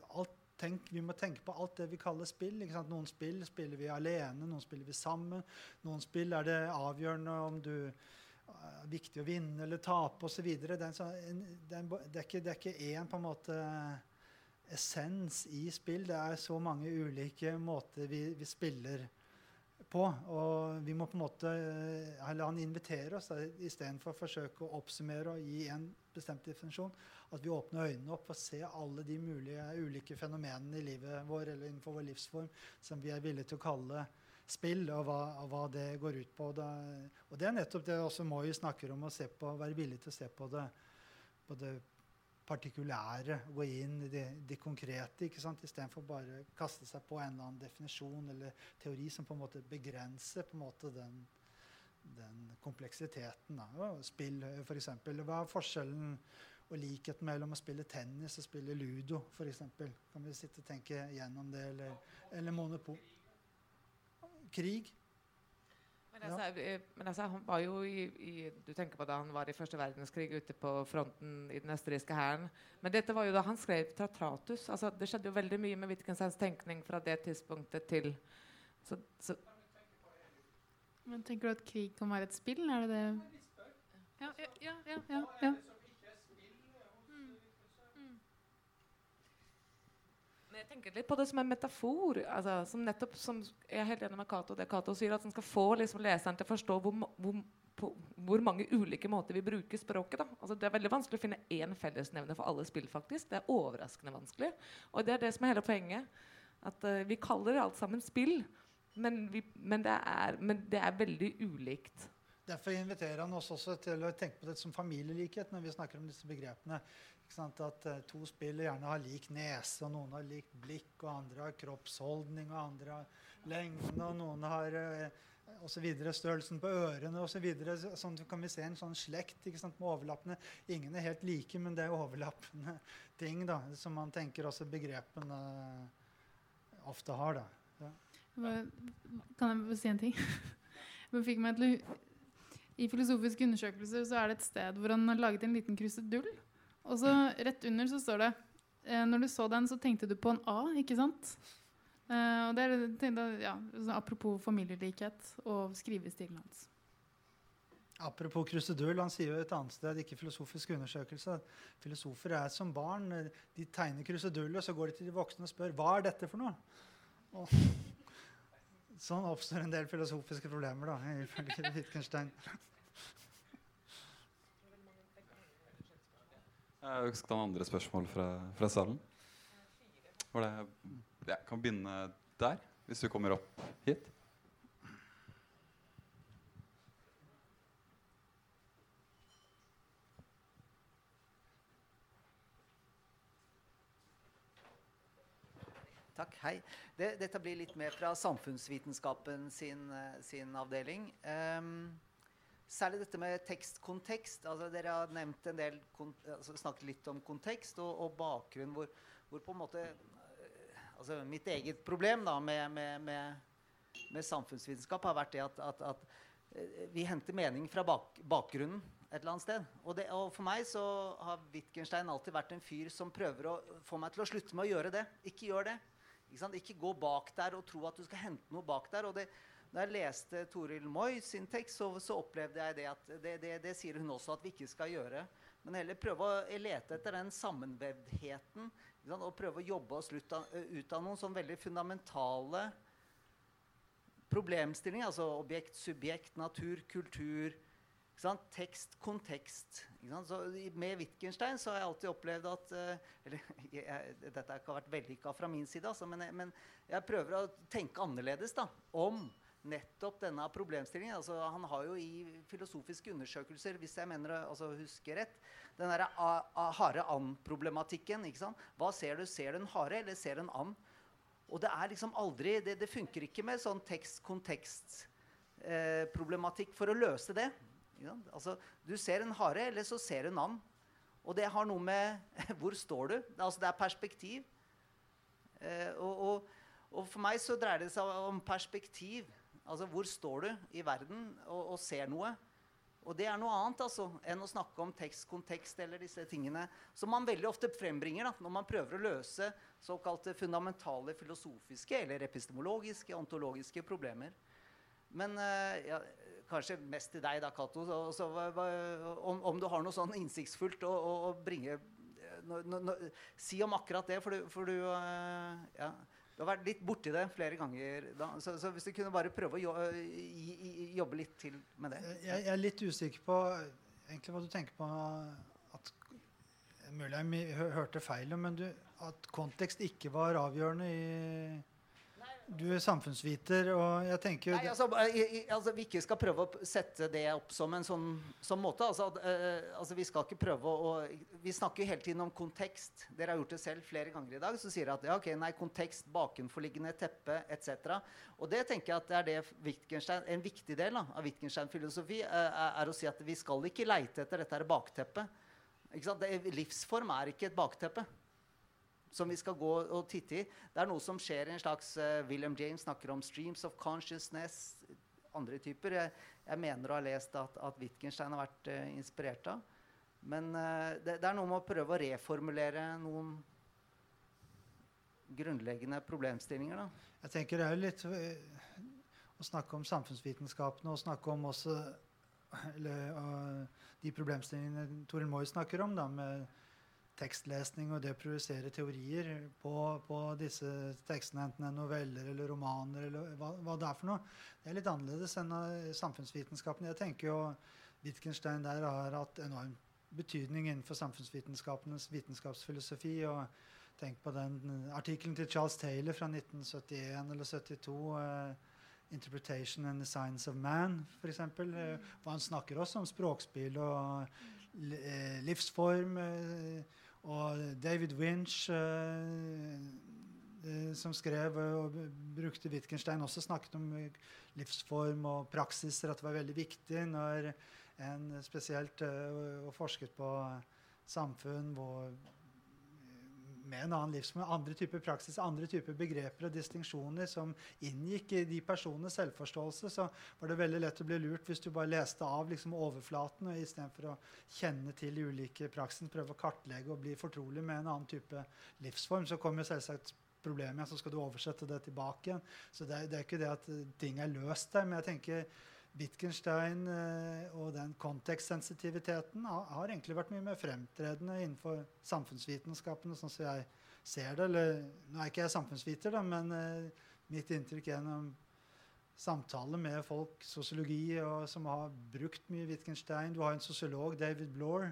alt, tenk, vi må tenke på alt det vi kaller spill. Noen spill spiller vi alene, noen spiller vi sammen. Noen spill er det avgjørende om du er viktig å vinne eller tape osv. Det, det, det, det er ikke én på en måte essens i spill. Det er så mange ulike måter vi, vi spiller på på. Og vi må på en måte eh, la han invitere oss istedenfor å forsøke å oppsummere og gi en bestemt definisjon. At vi åpner øynene opp og ser alle de mulige ulike fenomenene i livet vår eller innenfor vår livsform som vi er villige til å kalle spill, og hva, og hva det går ut på. Det, og det er nettopp det også Moi snakker om, å på, være villig til å se på det, på det partikulære, gå inn i det, det konkrete, ikke sant? istedenfor bare kaste seg på en eller annen definisjon eller teori som på en måte begrenser på en måte den, den kompleksiteten. Da. Spill, f.eks. Hva er forskjellen og likheten mellom å spille tennis og spille ludo, f.eks.? Kan vi sitte og tenke gjennom det? Eller, eller monopol? Krig? Men altså, ja. men altså, han var jo i, i, Du tenker på da han var i første verdenskrig ute på fronten i den østerrikske hæren. Men dette var jo da han skrev Tratratus. Altså, det skjedde jo veldig mye med Wittgensteins tenkning fra det tidspunktet til så, så. Men Tenker du at krig kan være et spill? Er det det Ja, ja, ja. ja, ja. jeg tenker litt på det som en metafor. Altså, som nettopp, som jeg er helt enig med Cato, det Cato sier, at en skal få liksom, leseren til å forstå hvor, hvor, på, hvor, mange ulike måter vi bruker språket. Altså, det er veldig vanskelig å finne én fellesnevner for alle spill. faktisk. Det er overraskende vanskelig. Og det er det som er hele poenget. At uh, Vi kaller alt sammen spill, men, vi, men, det er, men det er veldig ulikt. Derfor inviterer han oss også til å tenke på det som familielikhet når vi snakker om disse begrepene. At uh, to spill gjerne har lik nese, og noen har likt blikk, og andre har kroppsholdning, og andre har lengden, og noen har uh, og så videre, størrelsen på ørene osv. Så sånn kan vi se en sånn slekt ikke sant, med overlappende Ingen er helt like, men det er overlappende [LAUGHS] ting da, som man tenker også begrepene ofte har. da. Kan jeg si en ting? [LAUGHS] fikk meg til I filosofiske undersøkelser så er det et sted hvor han har laget en liten krusedull. Og så rett under så står det eh, Når du så den, så tenkte du på en A, ikke sant? Eh, og det er, ja, Apropos familielikhet og skrivestilen hans. Apropos krusedull, han sier jo et annet sted, ikke filosofisk undersøkelse, filosofer er som barn. De tegner kruseduller, så går de til de voksne og spør hva er dette for noe. Og sånn oppstår en del filosofiske problemer, da, ifølge. Jeg skal ta andre spørsmål fra, fra salen. Det, jeg kan begynne der, hvis du kommer opp hit. Takk. Hei. Det, dette blir litt mer fra samfunnsvitenskapen sin, eh, sin avdeling. Um, særlig dette med tekstkontekst. Altså, dere har nevnt en del, altså, snakket litt om kontekst og, og bakgrunn, hvor, hvor, på en måte eh, altså, Mitt eget problem da, med, med, med, med, samfunnsvitenskap har vært det at, at, at eh, vi henter mening fra bak, bakgrunnen et eller annet sted. Og, det, og, for meg så har Wittgenstein alltid vært en fyr som prøver å få meg til å slutte med å gjøre det. Ikke gjør det. Ikke, ikke, gå bak der og tro at du skal hente noe bak der. og det, da jeg leste Toril Moi sin tekst, så, så, opplevde jeg det at det, det, det, sier hun også at vi ikke skal gjøre. Men heller prøve å lete etter den sammenvevdheten og prøve å jobbe oss ut ut av noen sånn veldig fundamentale problemstillinger. Altså objekt, subjekt, natur, kultur, Tekst, kontekst. Med Wittgenstein så har jeg alltid opplevd at uh, eller, [LAUGHS] jeg, Dette har ikke vært vellykka fra min side, altså, men, men, jeg prøver å tenke annerledes da, om nettopp denne problemstillingen. Altså, han har jo i filosofiske undersøkelser, hvis jeg mener altså, husker rett, den derre hare and-problematikken. Hva ser du? Ser du en hare, eller ser du en and? Og det er liksom aldri Det, det funker ikke med sånn tekst-kontekst-problematikk eh, for å løse det. Altså, du ser en hare, eller så ser du en and. Og det har noe med [LAUGHS] Hvor står du? Altså, det er perspektiv. Eh, og, og, og, for meg så dreier det seg om perspektiv. Altså hvor står du i verden og, og ser noe? Og det er noe annet altså, enn å snakke om tekst, kontekst eller disse tingene som man veldig ofte frembringer da, når man prøver å løse såkalte fundamentale filosofiske eller epistemologiske, ontologiske problemer. Men uh, ja, kanskje mest til deg, da, Cato. Om, om, du har noe sånn innsiktsfullt å, å, å bringe no, no, no, Si om akkurat det, for du, for du uh, ja, du har vært litt borti det flere ganger. Så, så, hvis du kunne bare prøve å jobbe litt til med det. Jeg, jeg, er litt usikker på egentlig hva du tenker på at Mulig jeg hørte feil, men du, at kontekst ikke var avgjørende i du er samfunnsviter, og jeg tenker Nei, altså, altså, Vi ikke skal prøve å sette det opp som en sånn, sånn måte. Altså, uh, altså, Vi skal ikke prøve å, Vi snakker hele tiden om kontekst. Dere har gjort det selv flere ganger i dag. Så sier dere at ja, ok, nei, kontekst, bakenforliggende teppe etc. Og det tenker jeg at det er det Wittgenstein, en viktig del da, av Wittgenstein-filosofi uh, er, er, å si at vi skal ikke leite etter dette bakteppet. livsform er ikke et bakteppe som vi skal gå og titte i. Det er noe som skjer i en slags uh, William James snakker om 'streams of consciousness'. Andre typer. Jeg, jeg mener å ha lest at, at Wittgenstein har vært uh, inspirert av. Men uh, det, det, er noe med å prøve å reformulere noen grunnleggende problemstillinger. Da. Jeg tenker det er litt å snakke om samfunnsvitenskapene og snakke om også eller, de problemstillingene Toril Moi snakker om, da, med tekstlesning og det å produsere teorier på, på, disse tekstene, enten det er noveller eller romaner eller hva, hva, det er for noe. Det er litt annerledes enn samfunnsvitenskapen. Jeg tenker jo Wittgenstein der har hatt enorm betydning innenfor samfunnsvitenskapenes vitenskapsfilosofi. og Tenk på den artikkelen til Charles Taylor fra 1971 eller 72. Uh, 'Interpretation and the Science of Man', f.eks. Uh, hvor han snakker også om språkspill og livsform. Og David Winch, eh, eh, som skrev og brukte Wittgenstein, også snakket om livsform og praksiser, at det var veldig viktig når en spesielt og forsket på samfunn hvor med en annen livsform, andre typer praksis, andre typer begreper og distinksjoner som inngikk i de personenes selvforståelse, så var det veldig lett å bli lurt hvis du bare leste av liksom overflaten og istedenfor å kjenne til ulike praksisene, prøve å kartlegge og bli fortrolig med en annen type livsform. Så kommer selvsagt problemet, så skal du oversette det tilbake igjen. Så det, det er ikke det at ting er løst der, men jeg tenker Wittgenstein eh, og den kontekstsensitiviteten har, har, egentlig vært mye mer fremtredende innenfor samfunnsvitenskapene, sånn som jeg ser det. Eller, nå er ikke jeg samfunnsviter, da, men eh, mitt inntrykk gjennom samtaler med folk, sosiologi, og, som har brukt mye Wittgenstein Du har en sosiolog, David Bloor,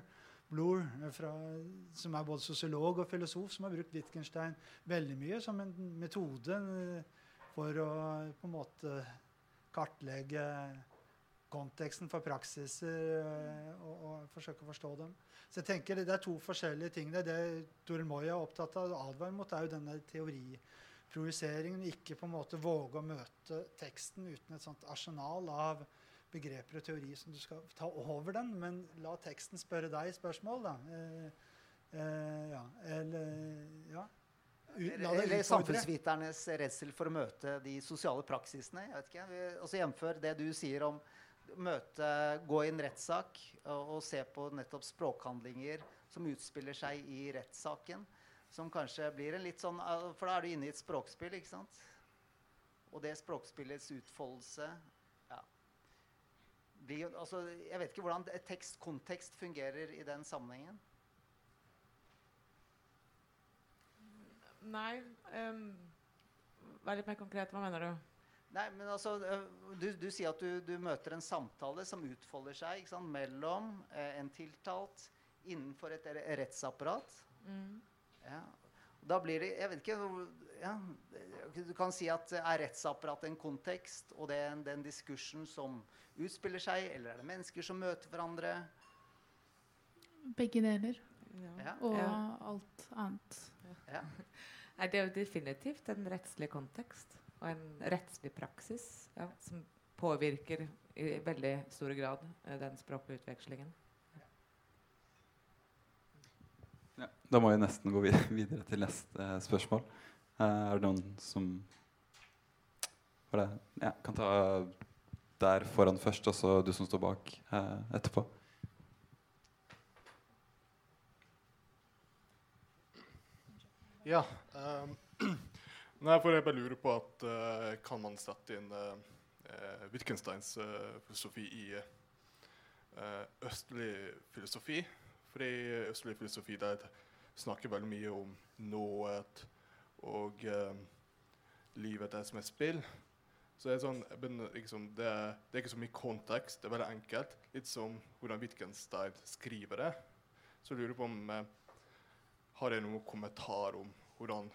Bloor fra, som er både sosiolog og filosof, som har brukt Wittgenstein veldig mye som en metode uh, for å på en måte kartlegge konteksten for praksiser eh, og, og, forsøke å forstå dem. Så jeg tenker Det er to forskjellige ting. Det, det Toril Moi er opptatt av å advare mot, er jo denne teoriprojiseringen. Ikke på en måte våge å møte teksten uten et sånt arsenal av begreper og teori som du skal ta over den, men la teksten spørre deg spørsmål. da. Eh, eh, ja, eller ja. Eller samfunnsviternes redsel for å møte de sosiale praksisene. jeg vet ikke, altså Jf. det du sier om møte, gå i en rettssak og, og, se på nettopp språkhandlinger som utspiller seg i rettssaken. Som kanskje blir en litt sånn For da er du inne i et språkspill, ikke sant? Og det språkspillets utfoldelse ja. blir, altså, Jeg vet ikke hvordan tekst, kontekst fungerer i den sammenhengen. Nei um, Vær litt mer konkret. Hva mener du? Nei, men altså, du, du sier at du, du, møter en samtale som utfolder seg sant, mellom eh, en tiltalt innenfor et rettsapparat. Mm. Ja. Da blir det Jeg vet ikke ja, Du kan si at er rettsapparatet en kontekst, og det er den diskursen som utspiller seg, eller er det mennesker som møter hverandre? Begge deler. Ja. Og alt annet. Ja. [LAUGHS] Det er jo definitivt en rettslig kontekst og en rettslig praksis ja, som påvirker i veldig stor grad eh, den språklige utvekslingen. Ja, da må vi nesten gå videre til neste spørsmål. Eh, er det noen som det, ja, kan ta der foran først, og så du som står bak eh, etterpå? Ja. Um, Nei, for jeg bare lurer på at uh, Kan man sette inn uh, Wittgensteins uh, filosofi i østlig filosofi? Fordi østlig filosofi der snakker veldig mye om nået og livet er som et spill. Så det er, sånn, liksom, det, er, det er ikke så mye kontekst, det er veldig enkelt. Litt som hvordan Wittgenstein skriver det. Så jeg lurer på om Har jeg noen kommentar om hvordan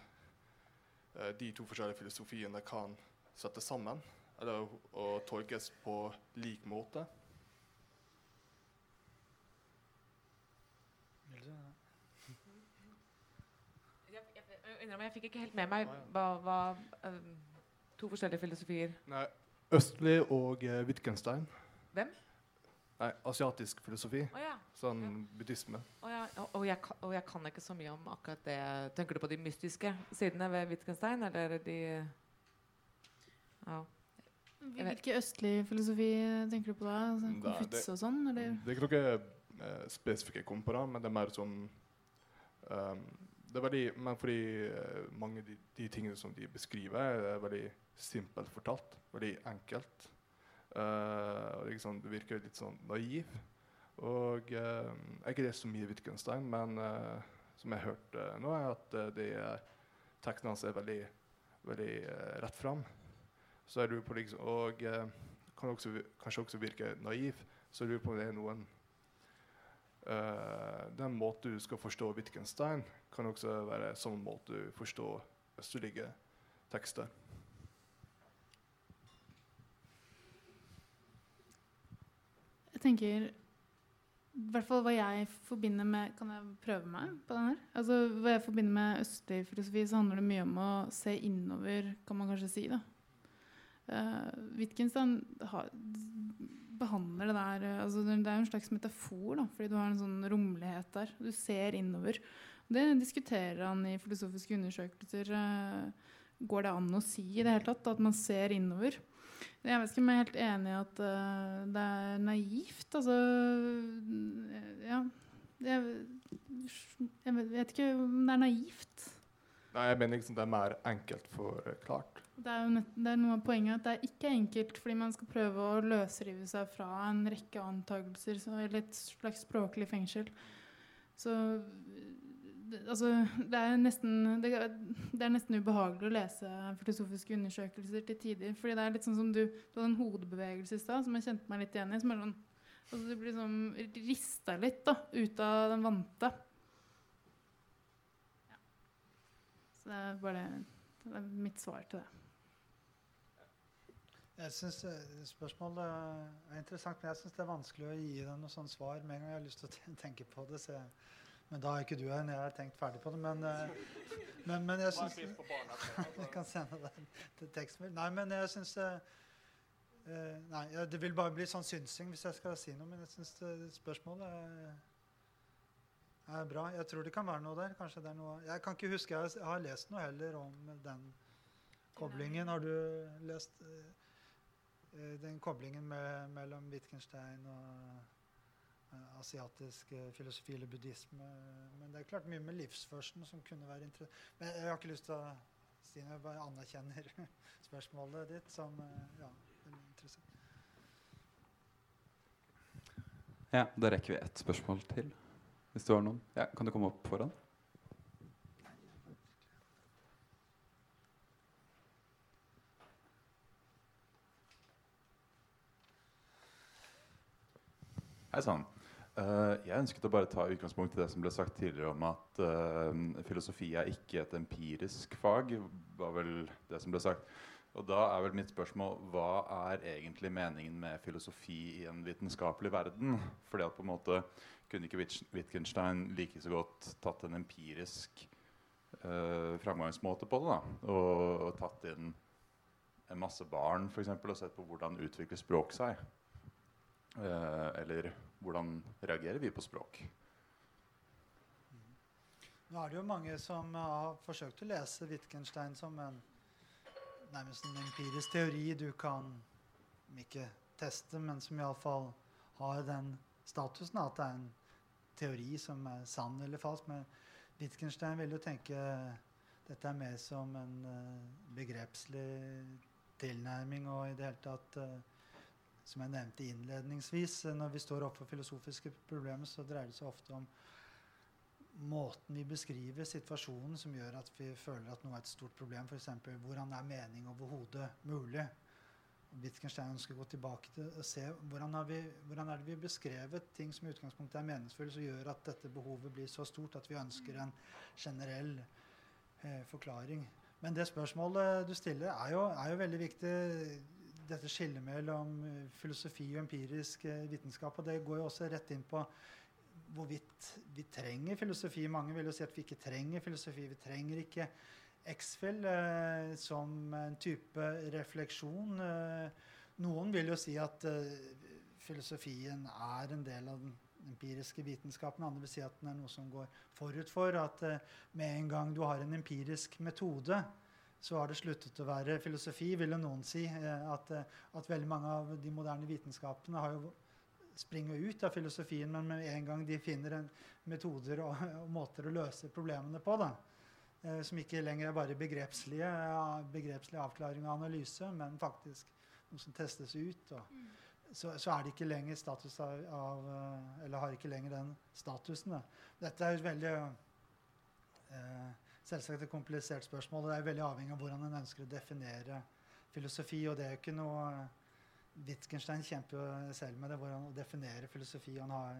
de to forskjellige filosofiene kan settes sammen eller og tolkes på lik måte. Jeg, jeg, jeg fikk ikke helt med meg hva, hva um, To forskjellige filosofier. Nei, Østlig og uh, Wittgenstein. Hvem? Nei, Asiatisk filosofi. Oh, ja. Sånn ja. buddhisme. Oh, ja. og, jeg, og, jeg, kan ikke så mye om akkurat det. Tenker du på de mystiske sidene ved Wittgenstein, eller de Ja. Hvilken østlig filosofi tenker du på da? Altså, Konfutse og sånn? Eller? Det er ikke noe eh, komparer, på, da, men det er mer sånn um, det er veldig, Men fordi uh, mange av de, de, tingene som de beskriver, er veldig simpelt fortalt. Veldig enkelt. Uh, liksom, det virker litt sånn naiv. Og uh, jeg ikke lest så mye Wittgenstein, men uh, som jeg hørte nå, er at uh, de tekstene hans er veldig, veldig rett fram. Så jeg lurer på liksom, Og kan også, kanskje også virke naiv. Så jeg lurer på om det er noen Den måten du skal forstå Wittgenstein, kan også være samme måte du forstår østlige tekster. Jeg tenker i hvert fall hva jeg forbinder med Kan jeg prøve meg på den her? Altså, hva jeg forbinder med østlig filosofi, så handler det mye om å se innover, kan man kanskje si. da. Uh, Wittgenstein har, behandler det der uh, altså Det er jo en slags metafor, da, fordi du har en sånn rommelighet der. Du ser innover. Det diskuterer han i filosofiske undersøkelser. Uh, går det an å si i det hele tatt at man ser innover? Jeg vet ikke om jeg er helt enig i at uh, det er naivt. Altså Ja. Jeg, jeg, vet ikke om det er naivt. Nei, jeg mener liksom det er mer enkelt forklart. Det er jo nett, det er noe av poenget at det er ikke enkelt, fordi man skal prøve å løsrive seg fra en rekke antakelser, eller et slags språklig fengsel. Så altså, det, er nesten, det, det, er nesten ubehagelig å lese filosofiske undersøkelser til tider. fordi det er litt sånn som Du, du hadde en hodebevegelse i stad som jeg kjente meg litt igjen i. som er sånn, altså Du blir sånn rista litt da, ut av den vante. Ja. Så det er bare det er mitt svar til det. Jeg synes eh, Spørsmålet er interessant, men jeg syns det er vanskelig å gi deg noe sånt svar med en gang jeg har lyst til å tenke på det. så jeg men da er ikke du her når jeg har tenkt ferdig på det. Men, eh, men, men jeg syns Jeg [LAUGHS] kan sende deg til tekstmelding. Nei, men jeg syns uh, Nei, det vil bare bli sånn synsing hvis jeg skal si noe, men jeg syns spørsmålet er, er, bra. Jeg tror det kan være noe der. Kanskje det er noe Jeg kan ikke huske Jeg har lest noe heller om den koblingen. Har du lest den koblingen med, mellom Wittgenstein og Eh, asiatisk eh, filosofi eller buddhisme. Men det er klart mye med livsførselen som kunne være interessant. Men jeg har ikke lyst til å Stine, jeg bare anerkjenner [LAUGHS] spørsmålet ditt som eh, ja, veldig interessant. Ja, da rekker vi ett spørsmål til. Hvis du har noen. Ja, kan du komme opp foran? Hei sann. Uh, jeg ønsket å bare ta utgangspunkt i det som ble sagt tidligere om at uh, filosofi er ikke et empirisk fag. var vel det som ble sagt. Og da er vel mitt spørsmål hva er egentlig meningen med filosofi i en vitenskapelig verden? Fordi at på en måte kunne ikke Wittgenstein like så godt tatt en empirisk uh, framgangsmåte på det? da, og, og, tatt inn en masse barn for eksempel, og sett på hvordan utvikler språk seg? Eller hvordan reagerer vi på språk? Nå er det jo mange som har forsøkt å lese Wittgenstein som en nærmest en empirisk teori du kan ikke teste, men som iallfall har den statusen at det er en teori som er sann eller falsk. Men Wittgenstein vil jo tenke dette er mer som en uh, begrepslig tilnærming og i det hele tatt uh, som jeg nevnte innledningsvis, eh, når vi står oppe for filosofiske problemer, så dreier det seg ofte om måten vi beskriver situasjonen som gjør at vi føler at noe er et stort problem. F.eks. hvordan er mening overhodet mulig? Wittgenstein ønsker å gå tilbake til og se hvordan, vi, hvordan er det vi beskrevet ting som i utgangspunktet er meningsfulle, som gjør at dette behovet blir så stort at vi ønsker en generell eh, forklaring. Men det spørsmålet du stiller, er jo, er jo veldig viktig dette skillet mellom eh, filosofi og empirisk eh, vitenskap. Og det går jo også rett inn på hvorvidt vi trenger filosofi. Mange vil jo si at vi ikke trenger filosofi. Vi trenger ikke X-Fill eh, som en type refleksjon. Eh, noen vil jo si at filosofien er en del av den empiriske vitenskapen. Andre vil si at den er noe som går forut for. At med en gang du har en empirisk metode, så har det sluttet å være filosofi, vil jo noen si. Eh, at, eh, at, veldig mange av de moderne vitenskapene har jo springer ut av filosofien, men med en gang de finner metoder og, og, måter å løse problemene på, da, eh, som ikke lenger er bare begrepslige, begrepslig avklaring og analyse, men faktisk noe som testes ut, og, mm. så, så, er det ikke lenger status av, av, Eller har ikke lenger den statusen. Da. Dette er jo veldig eh, selvsagt et komplisert spørsmål. og Det er veldig avhengig av hvordan en ønsker å definere filosofi. Og det er jo ikke noe Wittgenstein kjemper jo selv med det, hvordan å definere filosofi. Han har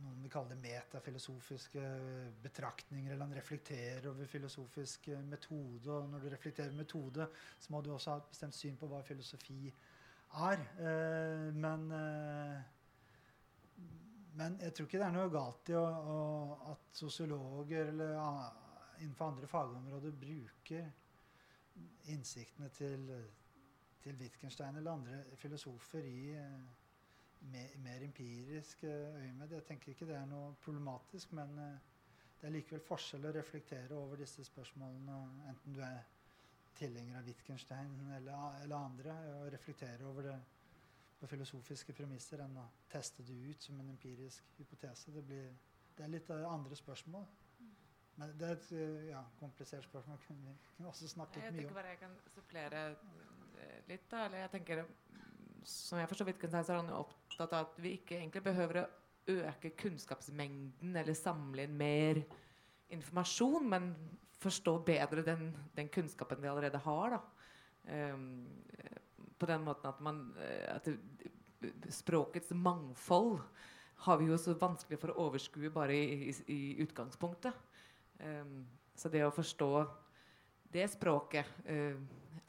noen vil kalle det metafilosofiske betraktninger, eller han reflekterer over filosofisk metode. Og når du reflekterer metode, så må du også ha et bestemt syn på hva filosofi er. Eh, men, eh, men jeg tror ikke det er noe galt i at sosiologer eller innenfor andre fagområder bruker innsiktene til, til Wittgenstein eller andre filosofer i eh, mer, mer empirisk øyemed. Jeg tenker ikke det er noe problematisk, men eh, det er likevel forskjell å reflektere over disse spørsmålene, enten du er tilhenger av Wittgenstein eller, eller andre, og reflektere over det på filosofiske premisser enn å teste det ut som en empirisk hypotese. Det, blir, det er litt eh, andre spørsmål. Men det er et eh, ja, komplisert spørsmål. Vi kunne også Jeg snakket mye tenker om. bare jeg kan supplere eh, litt. da, eller jeg tenker, Som jeg forstår Wittgenstein, så er han opptatt av at vi ikke egentlig behøver å øke kunnskapsmengden eller samle inn mer informasjon, men forstå bedre den, den kunnskapen vi allerede har. da. Eh, på den måten at, man, eh, at det, språkets mangfold har vi jo så vanskelig for å overskue bare i, i, i utgangspunktet. Ehm, så det å forstå det språket uh,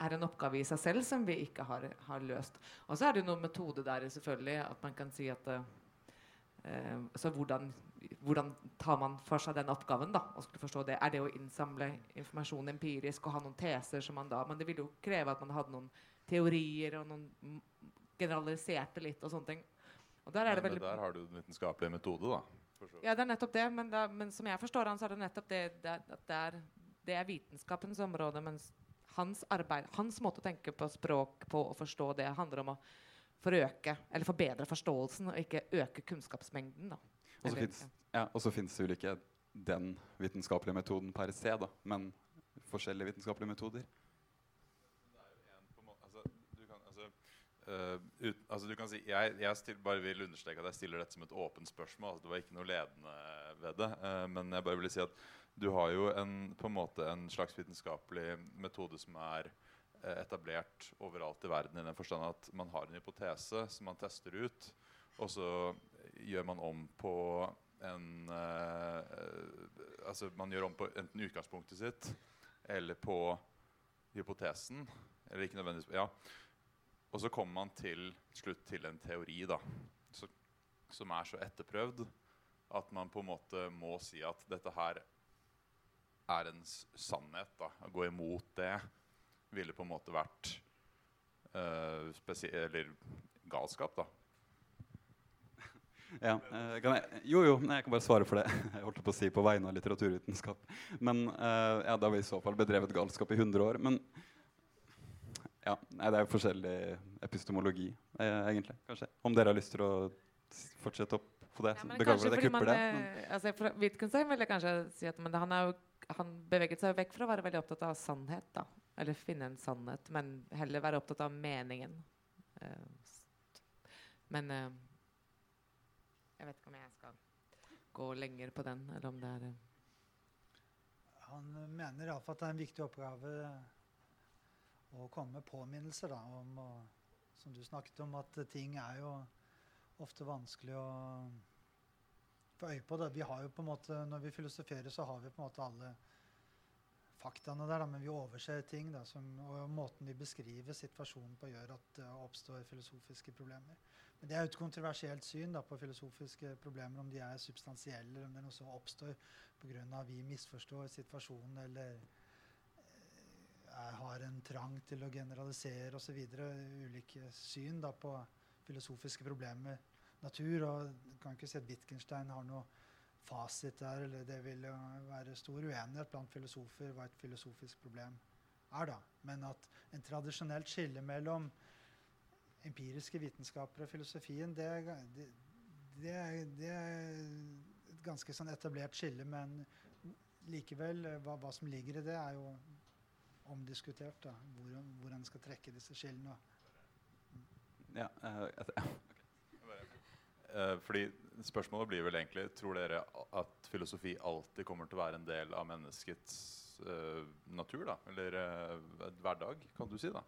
er en oppgave i seg selv som vi ikke har, har løst. Og så er det jo noen metode der selvfølgelig, at man kan si at eh, Så hvordan, hvordan tar man for seg den oppgaven? da, og skulle forstå det? Er det å innsamle informasjon empirisk og ha noen teser som man da Men det ville jo kreve at man hadde noen teorier og noen generaliserte litt og sånne ting. Og der er det Men der har du den vitenskapelige metode, da. Ja, det er nettopp det. Men, da, men som jeg forstår han, så er det nettopp det, det, at det, er, det er vitenskapens område. Mens hans arbeid, hans måte å tenke på språk på og forstå det, handler om å forøke, eller forbedre forståelsen, og ikke øke kunnskapsmengden. Og så fins det vel ikke den vitenskapelige metoden per se, da, men forskjellige vitenskapelige metoder. En på en måte- altså, du kan, altså, øh, ut, altså, du kan si, jeg, jeg still, bare vil understreke at jeg stiller dette som et åpent spørsmål. Altså, det var ikke noe ledende ved det. Uh, men jeg bare vil si at du har jo en, på en måte en slags vitenskapelig metode som er eh, etablert overalt i verden i den forstand at man har en hypotese som man tester ut, og så gjør man om på en Altså man gjør om på enten utgangspunktet sitt eller på hypotesen. Eller ikke nødvendigvis Ja. Og så kommer man til slutt til en teori da, så, som er så etterprøvd at man på en måte må si at dette her er en sannhet. da. Å gå imot det ville på en måte vært uh, eller galskap, da. Ja, eh, jeg, jo, jo, jeg kan bare svare for det. [LAUGHS] Jeg holdt på å si på vegne av litteraturvitenskap. Men uh, ja, da har vi i så fall bedrevet galskap i 100 år. Men ja, nei, det er jo forskjellig epistemologi, eh, egentlig. kanskje. Om dere har lyst til å fortsette opp på det, Ja, men kanskje fordi man, det. Men, eh, altså, for Wittgenstein vil jeg kanskje si at men han, er jo, han beveget seg vekk fra å være veldig opptatt av sannhet. da. Eller finne en sannhet, men heller være opptatt av meningen. Eh, men eh, jeg vet ikke om jeg skal gå lenger på den, eller om det er Han mener iallfall at det er en viktig oppgave å komme med påminnelser da, om å, Som du snakket om, at ting er jo ofte vanskelig å få øye på. Da. Vi har jo på en måte, Når vi filosoferer, så har vi på en måte alle faktaene der, da, men vi overser ting. Da, som, og måten vi beskriver situasjonen på, gjør at det oppstår filosofiske problemer. Men det er jo et kontroversielt syn da, på filosofiske problemer, om de er substansielle, eller om det er noe som oppstår pga. vi misforstår situasjonen eller har en trang til å generalisere osv. Ulike syn da, på filosofiske problemer. Natur, og kan ikke si at Wittgenstein har noe fasit der. eller Det vil være stor uenighet blant filosofer hva et filosofisk problem er. da. Men at en tradisjonelt skille mellom empiriske vitenskaper og filosofien, det, det, det, det er et ganske sånn etablert skille. Men likevel, hva, hva som ligger i det, er jo omdiskutert. da, Hvor, hvor en skal trekke disse skillene. ja, uh, okay. uh, fordi Spørsmålet blir vel egentlig Tror dere at filosofi alltid kommer til å være en del av menneskets uh, natur? da? Eller eh, hverdag, kan du si? da?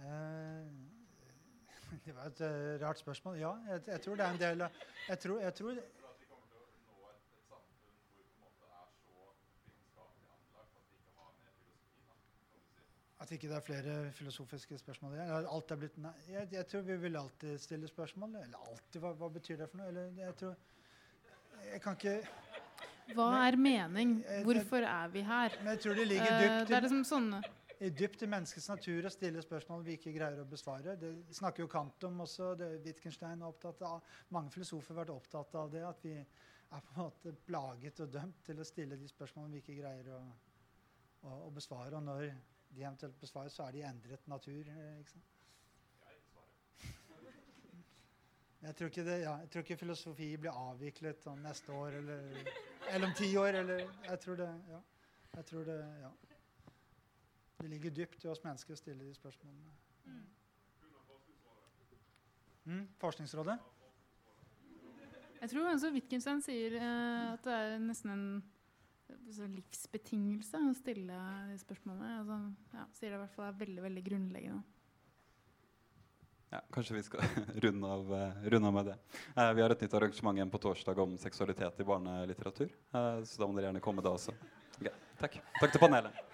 Eh, [LAUGHS] det var et rart spørsmål. Ja, jeg, jeg tror det er en del av Jeg tror, jeg tror at ikke det er flere filosofiske spørsmål igjen. Alt er blitt nei. Jeg, jeg tror vi vil alltid stille spørsmål. Eller alltid, hva, hva betyr det for noe? Eller jeg tror Jeg kan ikke Hva er mening? Jeg- Hvorfor er vi her? Men jeg tror det ligger dypt dypt det er i, liksom sånne i dypt i menneskets natur å stille spørsmål vi ikke greier å besvare. Det snakker jo Kant om også. Det Wittgenstein er opptatt av. Mange filosofer har vært opptatt av det. At vi er på en måte plaget og dømt til å stille de spørsmålene vi ikke greier å, å, å besvare. Og når de eventuelt besvares, så er de endret natur. eh, Ikke sant? Jeg tror, ikke det, ja, jeg tror ikke filosofi blir avviklet om neste år eller, eller om ti år. Eller, jeg tror det, ja. Jeg tror det, ja. Det ligger dypt i oss mennesker å stille de spørsmålene. Mm, Forskningsrådet? Jeg tror også Wittgenstein sier eh, at det er nesten en livsbetingelse å stille de spørsmålene. Altså, ja, sier det i hvert fall er veldig, veldig grunnleggende. Ja, kanskje vi skal [LAUGHS] runde av, eh, runde av med det. Eh, vi har et nytt arrangement igjen på torsdag om seksualitet i barnelitteratur. Eh, så da må dere gjerne komme da også. Okay. takk. Takk til panelet.